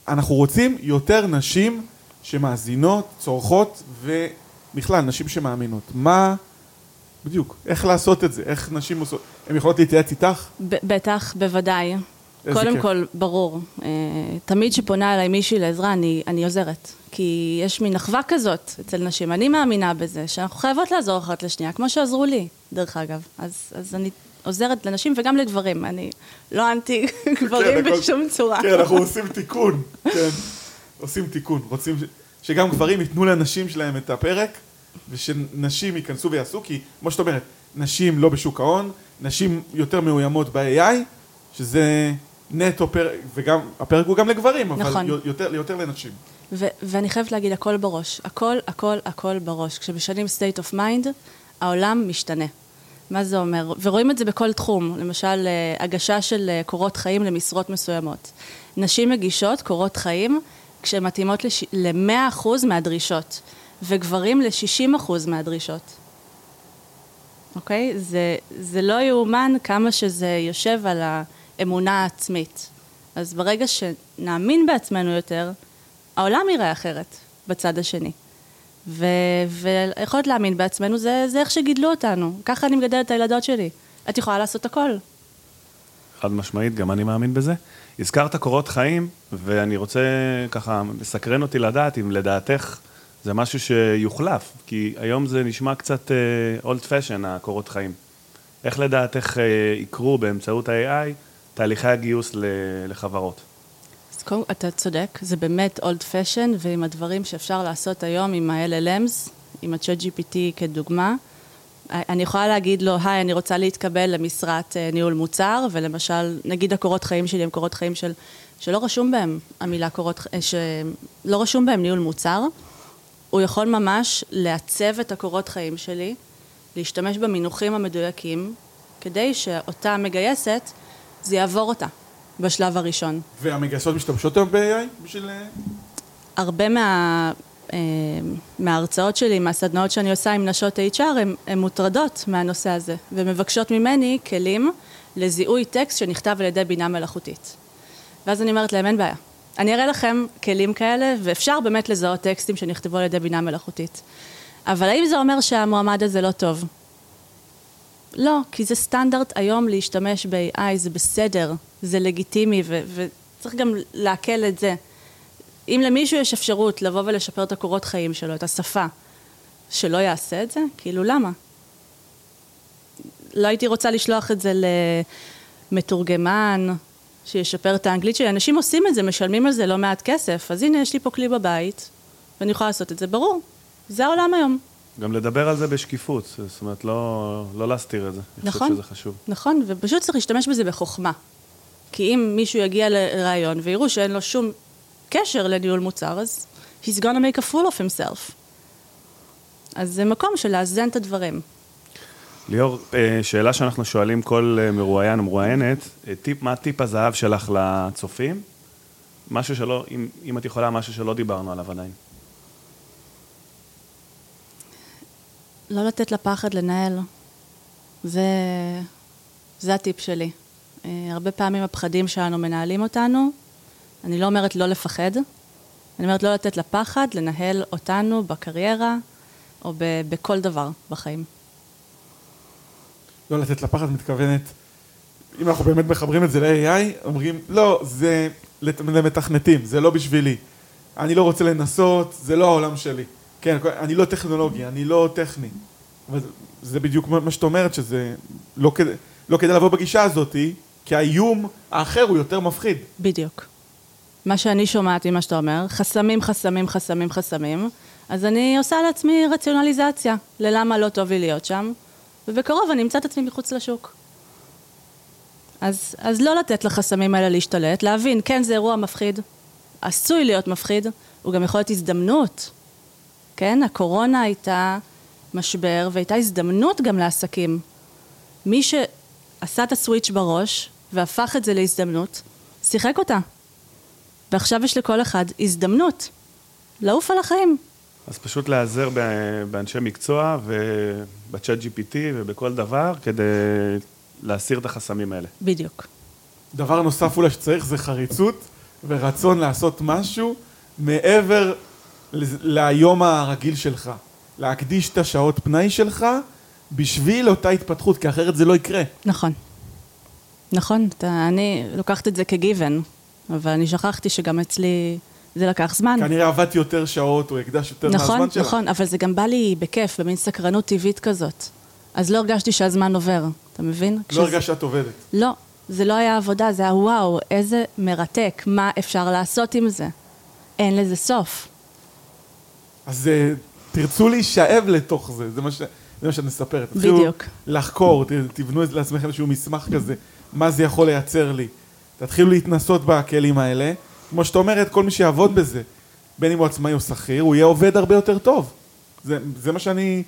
אנחנו רוצים יותר נשים שמאזינות, צורכות, ובכלל, נשים שמאמינות. מה... בדיוק, איך לעשות את זה, איך נשים עושות, הן יכולות להתייעץ איתך? בטח, בוודאי. קודם כיף. כל, ברור. אה, תמיד שפונה אליי מישהי לעזרה, אני, אני עוזרת. כי יש מין אחווה כזאת אצל נשים. אני מאמינה בזה, שאנחנו חייבות לעזור אחת לשנייה, כמו שעזרו לי, דרך אגב. אז, אז אני עוזרת לנשים וגם לגברים. אני לא אנטי גברים הכל- בשום צורה. כן, אנחנו עושים תיקון, כן, עושים תיקון, רוצים ש... שגם גברים ייתנו לנשים שלהם את הפרק, ושנשים ייכנסו ויעשו, כי כמו שאת אומרת, נשים לא בשוק ההון, נשים יותר מאוימות ב-AI, שזה נטו פרק, וגם, הפרק הוא גם לגברים, אבל נכון. יותר, יותר לנשים. ו- ואני חייבת להגיד, הכל בראש. הכל, הכל, הכל בראש. כשמשנים state of mind, העולם משתנה. מה זה אומר? ורואים את זה בכל תחום. למשל, אה, הגשה של אה, קורות חיים למשרות מסוימות. נשים מגישות קורות חיים כשהן מתאימות לש- ל-100% מהדרישות, וגברים ל-60% מהדרישות. אוקיי? זה, זה לא יאומן כמה שזה יושב על האמונה העצמית. אז ברגע שנאמין בעצמנו יותר, העולם יראה אחרת בצד השני. ו- ויכולת להאמין בעצמנו זה, זה איך שגידלו אותנו. ככה אני מגדלת את הילדות שלי. את יכולה לעשות הכל. חד משמעית, גם אני מאמין בזה. הזכרת קורות חיים, ואני רוצה, ככה, מסקרן אותי לדעת אם לדעתך זה משהו שיוחלף, כי היום זה נשמע קצת אולד פשן, הקורות חיים. איך לדעתך אה, יקרו באמצעות ה-AI תהליכי הגיוס ל- לחברות? אז קודם, אתה צודק, זה באמת אולד פשן, ועם הדברים שאפשר לעשות היום עם ה-LLMs, עם ה-Chat GPT כדוגמה, אני יכולה להגיד לו, היי, אני רוצה להתקבל למשרת אה, ניהול מוצר, ולמשל, נגיד הקורות חיים שלי הם קורות חיים של, שלא רשום בהם המילה קורות, אה, שלא רשום בהם ניהול מוצר, הוא יכול ממש לעצב את הקורות חיים שלי, להשתמש במינוחים המדויקים, כדי שאותה מגייסת, זה יעבור אותה בשלב הראשון. והמגייסות משתמשות היום ב-AI בשביל... אה, הרבה מה, אה, מההרצאות שלי, מהסדנאות שאני עושה עם נשות HR, הן מוטרדות מהנושא הזה, ומבקשות ממני כלים לזיהוי טקסט שנכתב על ידי בינה מלאכותית. ואז אני אומרת להם, אין בעיה. אני אראה לכם כלים כאלה, ואפשר באמת לזהות טקסטים שנכתבו על ידי בינה מלאכותית. אבל האם זה אומר שהמועמד הזה לא טוב? לא, כי זה סטנדרט היום להשתמש ב-AI, זה בסדר, זה לגיטימי, וצריך גם לעכל את זה. אם למישהו יש אפשרות לבוא ולשפר את הקורות חיים שלו, את השפה, שלא יעשה את זה, כאילו למה? לא הייתי רוצה לשלוח את זה למתורגמן, שישפר את האנגלית שלי. אנשים עושים את זה, משלמים על זה לא מעט כסף. אז הנה, יש לי פה כלי בבית, ואני יכולה לעשות את זה, ברור. זה העולם היום. גם לדבר על זה בשקיפות, זאת אומרת, לא, לא להסתיר את זה. אני נכון. חושב שזה חשוב. נכון, ופשוט צריך להשתמש בזה בחוכמה. כי אם מישהו יגיע לראיון ויראו שאין לו שום קשר לניהול מוצר, אז he's gonna make a fool of himself. אז זה מקום של לאזן את הדברים. ליאור, אה, שאלה שאנחנו שואלים כל אה, מרואיין או מרואיינת, אה, טיפ, מה טיפ הזהב שלך לצופים? משהו שלא, אם, אם את יכולה, משהו שלא דיברנו עליו עדיין. לא לתת לפחד לנהל. זה, זה הטיפ שלי. הרבה פעמים הפחדים שלנו מנהלים אותנו. אני לא אומרת לא לפחד, אני אומרת לא לתת לפחד לנהל אותנו בקריירה או ב, בכל דבר בחיים. לא לתת לפחד מתכוונת, אם אנחנו באמת מחברים את זה ל-AI, אומרים, לא, זה למתכנתים, זה לא בשבילי. אני לא רוצה לנסות, זה לא העולם שלי. כן, אני לא טכנולוגי, אני לא טכני. אבל זה בדיוק מה שאת אומרת, שזה לא כדי, לא כדי לבוא בגישה הזאת, כי האיום האחר הוא יותר מפחיד. בדיוק. מה שאני שומעת ממה שאתה אומר, חסמים, חסמים, חסמים, חסמים, אז אני עושה לעצמי רציונליזציה ללמה לא טוב לי להיות שם, ובקרוב אני אמצא את עצמי מחוץ לשוק. אז, אז לא לתת לחסמים האלה להשתלט, להבין, כן, זה אירוע מפחיד, עשוי להיות מפחיד, הוא גם יכול להיות הזדמנות. כן, הקורונה הייתה משבר והייתה הזדמנות גם לעסקים. מי שעשה את הסוויץ' בראש והפך את זה להזדמנות, שיחק אותה. ועכשיו יש לכל אחד הזדמנות לעוף על החיים. אז פשוט להיעזר באנשי מקצוע ובצ'אט GPT ובכל דבר כדי להסיר את החסמים האלה. בדיוק. דבר נוסף אולי שצריך זה חריצות ורצון לעשות משהו מעבר ליום הרגיל שלך. להקדיש את השעות פנאי שלך בשביל אותה התפתחות, כי אחרת זה לא יקרה. נכון. נכון, אתה, אני לוקחת את זה כגיוון, אבל אני שכחתי שגם אצלי זה לקח זמן. כנראה עבדתי יותר שעות, או הקדש יותר נכון, מהזמן שלך. נכון, אבל זה גם בא לי בכיף, במין סקרנות טבעית כזאת. אז לא הרגשתי שהזמן עובר, אתה מבין? לא כשזה- הרגשת שאת עובדת. לא, זה לא היה עבודה, זה היה וואו, איזה מרתק, מה אפשר לעשות עם זה? אין לזה סוף. אז אה, תרצו להישאב לתוך זה, זה מה, ש... זה מה שאת מספרת. בדיוק. לחקור. תבנו לעצמכם איזשהו מסמך כזה, מה זה יכול לייצר לי. תתחילו להתנסות בכלים האלה. כמו שאת אומרת, כל מי שיעבוד בזה, בין אם הוא עצמאי או שכיר, הוא יהיה עובד הרבה יותר טוב. זה, זה מה שאני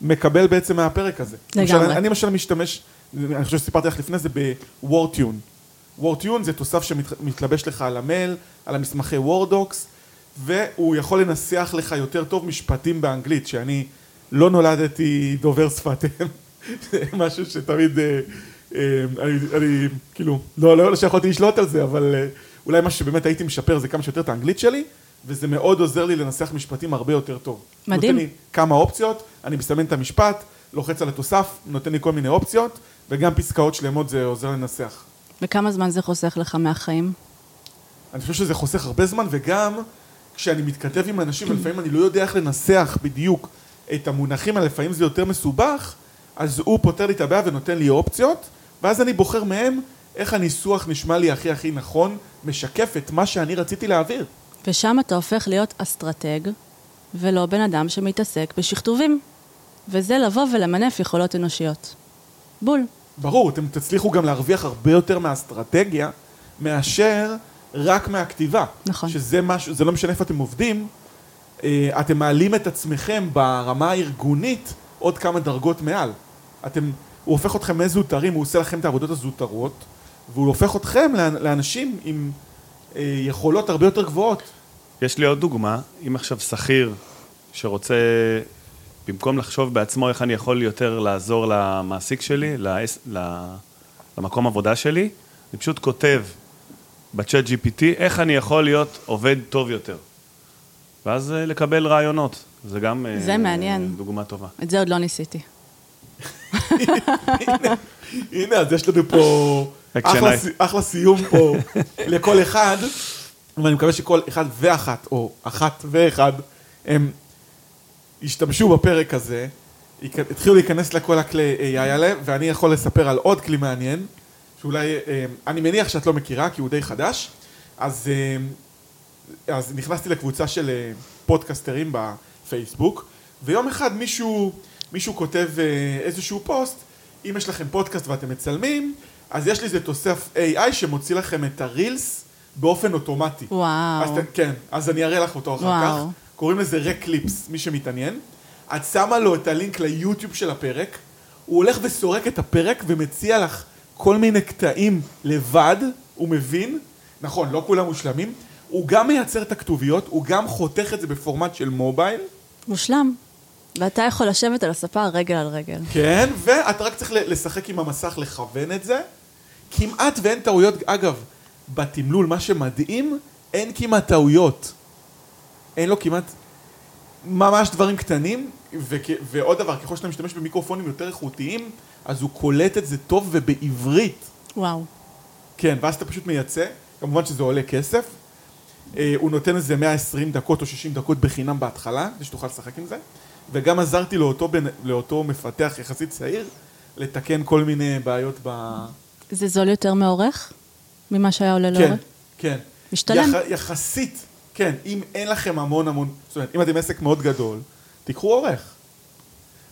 מקבל בעצם מהפרק הזה. לגמרי. אני למשל משתמש, אני חושב שסיפרתי לך לפני זה, ב-Wordtune. Wordtune זה תוסף שמתלבש לך על המייל, על המסמכי וורדוקס, והוא יכול לנסח לך יותר טוב משפטים באנגלית, שאני לא נולדתי דובר שפת אם, זה משהו שתמיד, אה, אה, אני, אני כאילו, לא, לא שיכולתי לשלוט על זה, אבל אה, אולי מה שבאמת הייתי משפר זה כמה שיותר את האנגלית שלי, וזה מאוד עוזר לי לנסח משפטים הרבה יותר טוב. מדהים. נותן לי כמה אופציות, אני מסמן את המשפט, לוחץ על התוסף, נותן לי כל מיני אופציות, וגם פסקאות שלמות זה עוזר לנסח. וכמה זמן זה חוסך לך מהחיים? אני חושב שזה חוסך הרבה זמן, וגם כשאני מתכתב עם אנשים, ולפעמים אני לא יודע איך לנסח בדיוק את המונחים האלה, לפעמים זה יותר מסובך, אז הוא פותר לי את הבעיה ונותן לי אופציות, ואז אני בוחר מהם איך הניסוח נשמע לי הכי הכי נכון, משקף את מה שאני רציתי להעביר. ושם אתה הופך להיות אסטרטג, ולא בן אדם שמתעסק בשכתובים. וזה לבוא ולמנף יכולות אנושיות. בול. ברור, אתם תצליחו גם להרוויח הרבה יותר מהאסטרטגיה, מאשר רק מהכתיבה. נכון. שזה משהו, זה לא משנה איפה אתם עובדים, אה, אתם מעלים את עצמכם ברמה הארגונית עוד כמה דרגות מעל. אתם, הוא הופך אתכם מזוטרים, הוא עושה לכם את העבודות הזוטרות, והוא הופך אתכם לאנ- לאנשים עם אה, יכולות הרבה יותר גבוהות. יש לי עוד דוגמה, אם עכשיו שכיר שרוצה, במקום לחשוב בעצמו איך אני יכול יותר לעזור למעסיק שלי, לעס, למקום עבודה שלי, אני פשוט כותב בצ'אט GPT איך אני יכול להיות עובד טוב יותר. ואז אה, לקבל רעיונות. זה גם אה, זה מעניין. דוגמה טובה. את זה עוד לא ניסיתי. הנה, אז יש לנו פה אחלה, סיום פה לכל אחד, ואני מקווה שכל אחד ואחת, או אחת ואחד, הם ישתמשו בפרק הזה, התחילו להיכנס לכל הכלי AI האלה, ואני יכול לספר על עוד כלי מעניין, שאולי, אה, אני מניח שאת לא מכירה, כי הוא די חדש, אז, אה, אז נכנסתי לקבוצה של אה, פודקסטרים בפייסבוק, ויום אחד מישהו, מישהו כותב איזשהו פוסט, אם יש לכם פודקאסט ואתם מצלמים, אז יש לי איזה תוסף AI שמוציא לכם את הרילס באופן אוטומטי. וואו. אז ת- כן, אז אני אראה לך אותו אחר וואו. כך. קוראים לזה רקליפס, מי שמתעניין. את שמה לו את הלינק ליוטיוב של הפרק, הוא הולך וסורק את הפרק ומציע לך כל מיני קטעים לבד, הוא מבין, נכון, לא כולם מושלמים, הוא גם מייצר את הכתוביות, הוא גם חותך את זה בפורמט של מובייל, מושלם. ואתה יכול לשבת על הספה רגל על רגל. כן, ואתה רק צריך לשחק עם המסך, לכוון את זה. כמעט ואין טעויות, אגב, בתמלול, מה שמדהים, אין כמעט טעויות. אין לו כמעט, ממש דברים קטנים, וכ... ועוד דבר, ככל שאתה משתמש במיקרופונים יותר איכותיים, אז הוא קולט את זה טוב ובעברית. וואו. כן, ואז אתה פשוט מייצא, כמובן שזה עולה כסף. אה, הוא נותן איזה 120 דקות או 60 דקות בחינם בהתחלה, כדי שתוכל לשחק עם זה. וגם עזרתי לאותו, בן, לאותו מפתח יחסית צעיר, לתקן כל מיני בעיות ב... זה זול יותר מעורך? ממה שהיה עולה כן, לעורך? כן. משתלם. יח, יחסית, כן, אם אין לכם המון המון, זאת אומרת, אם אתם עסק מאוד גדול, תיקחו עורך.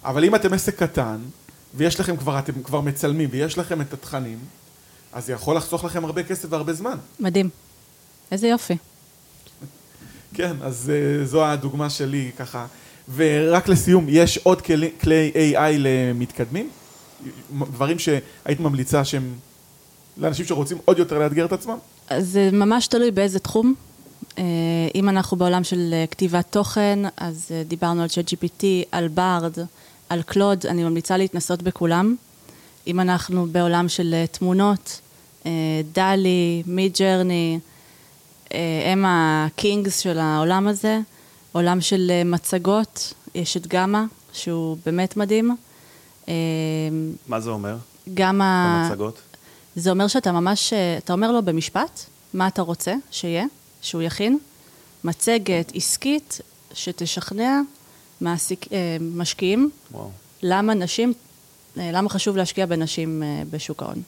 אבל אם אתם עסק קטן, ויש לכם כבר, אתם כבר מצלמים, ויש לכם את התכנים, אז זה יכול לחסוך לכם הרבה כסף והרבה זמן. מדהים. איזה יופי. כן, אז uh, זו הדוגמה שלי ככה. ורק לסיום, יש עוד כלי, כלי AI למתקדמים? דברים שהיית ממליצה שהם לאנשים שרוצים עוד יותר לאתגר את עצמם? זה ממש תלוי באיזה תחום. אה, אם אנחנו בעולם של אה, כתיבת תוכן, אז אה, דיברנו על ChatGPT, על ברד, על קלוד, אני ממליצה להתנסות בכולם. אם אנחנו בעולם של תמונות, דלי, מיד ג'רני, הם ה kings של העולם הזה. עולם של מצגות, יש את גמא, שהוא באמת מדהים. מה זה אומר? ה... במצגות? זה אומר שאתה ממש, אה, אתה אומר לו במשפט מה אתה רוצה שיהיה, שהוא יכין, מצגת עסקית שתשכנע מעסיק, אה, משקיעים וואו. למה נשים, אה, למה חשוב להשקיע בנשים בשוק ההון.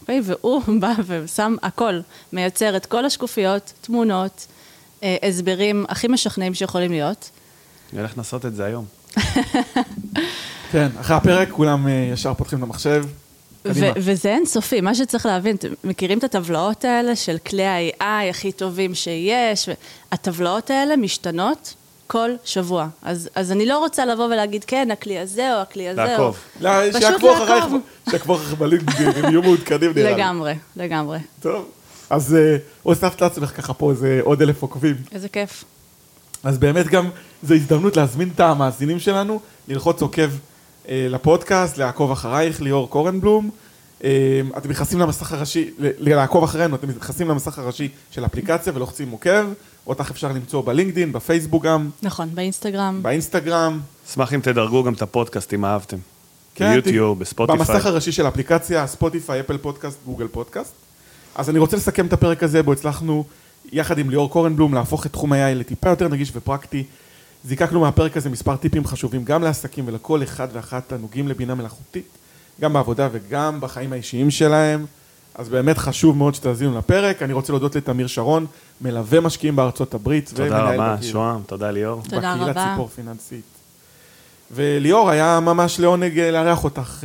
אוקיי? והוא בא ושם הכל, מייצר את כל השקופיות, תמונות, אה, הסברים הכי משכנעים שיכולים להיות. אני הולך לנסות את זה היום. כן, אחרי הפרק כולם אה, ישר פותחים את המחשב. קדימה. וזה אינסופי, מה שצריך להבין, אתם מכירים את הטבלאות האלה של כלי ה-AI הכי טובים שיש? הטבלאות האלה משתנות כל שבוע. אז, אז אני לא רוצה לבוא ולהגיד, כן, הכלי הזה או הכלי הזה. לעקוב. או... לא, פשוט שיעקבו אחרייך, לעקוב. שיעקבו אחריך בלינקדאין, הם יהיו מעודכנים נראה לי. לגמרי, לגמרי. טוב, אז אה, הוספת לעצמך ככה פה איזה עוד אלף עוקבים. איזה כיף. אז באמת גם זו הזדמנות להזמין את המאזינים שלנו, ללחוץ עוקב לפודקאסט, לעקוב אחרייך, ליאור קורנבלום. אה, אתם נכנסים למסך הראשי, לעקוב אחרינו, אתם נכנסים למסך הראשי של אפליקציה ולוחצים עוקב, אותך אפשר למצוא בלינקדין, בפייסבוק גם, נכון, באינסטגרם. באינסטגרם. אשמח אם תדרגו גם את הפודקאסט אם אהבתם. כן, ביוטיוב, בספוטיפיי. במסך הראשי של האפליקציה, ספוטיפיי, אפל פודקאסט, גוגל פודקאסט. אז אני רוצה לסכם את הפרק הזה, בו הצלחנו, יחד עם ליאור קורנבלום, להפוך את תחום ה-AI לטיפה יותר נגיש ופרקטי. זיקקנו מהפרק הזה מספר טיפים חשובים גם לעסקים ולכל אחד ואחת הנוגעים לבינה מלאכותית, גם בעבודה וגם בחיים האישיים שלהם. אז באמת חשוב מאוד שתאזינו לפרק. אני רוצה להודות לתמיר שרון, מלווה משקיעים בארצות הברית. תודה ומנהל רבה, בכיר. שוהם, תודה ליאור. תודה בקהילה רבה. ציפור פיננסית. וליאור, היה ממש לעונג אה, לארח אותך.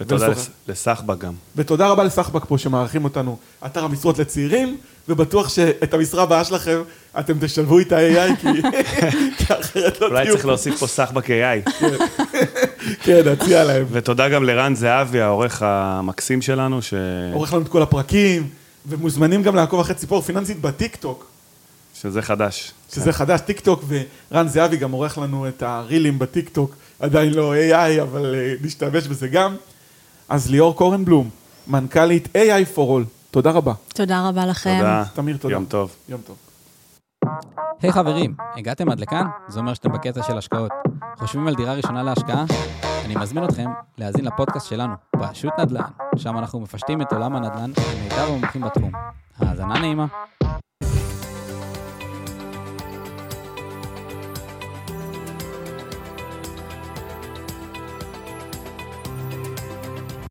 ותודה לסחבק גם. ותודה רבה לסחבק פה שמארחים אותנו, אתר המשרות לצעירים, ובטוח שאת המשרה הבאה שלכם אתם תשלבו איתה AI, כי אחרת לא אולי תהיו... צריך להוסיף פה סחבק AI. כן, נציע להם. ותודה גם לרן זהבי, העורך המקסים שלנו, ש... עורך לנו את כל הפרקים, ומוזמנים גם לעקוב אחרי ציפור פיננסית בטיקטוק, שזה חדש. שזה חדש, טיקטוק, ורן זהבי גם עורך לנו את הרילים בטיקטוק, עדיין לא AI, אבל אה, נשתמש בזה גם. אז ליאור קורנבלום, מנכ"לית AI for All, תודה רבה. תודה רבה לכם. תודה. תמיר, תודה. יום טוב. יום טוב. היי חברים, הגעתם עד לכאן? זה אומר שאתם בקטע של השקעות. חושבים על דירה ראשונה להשקעה? אני מזמין אתכם להאזין לפודקאסט שלנו, פשוט נדל"ן, שם אנחנו מפשטים את עולם הנדל"ן עם מיטב המומחים בתחום. האזנה נעימה.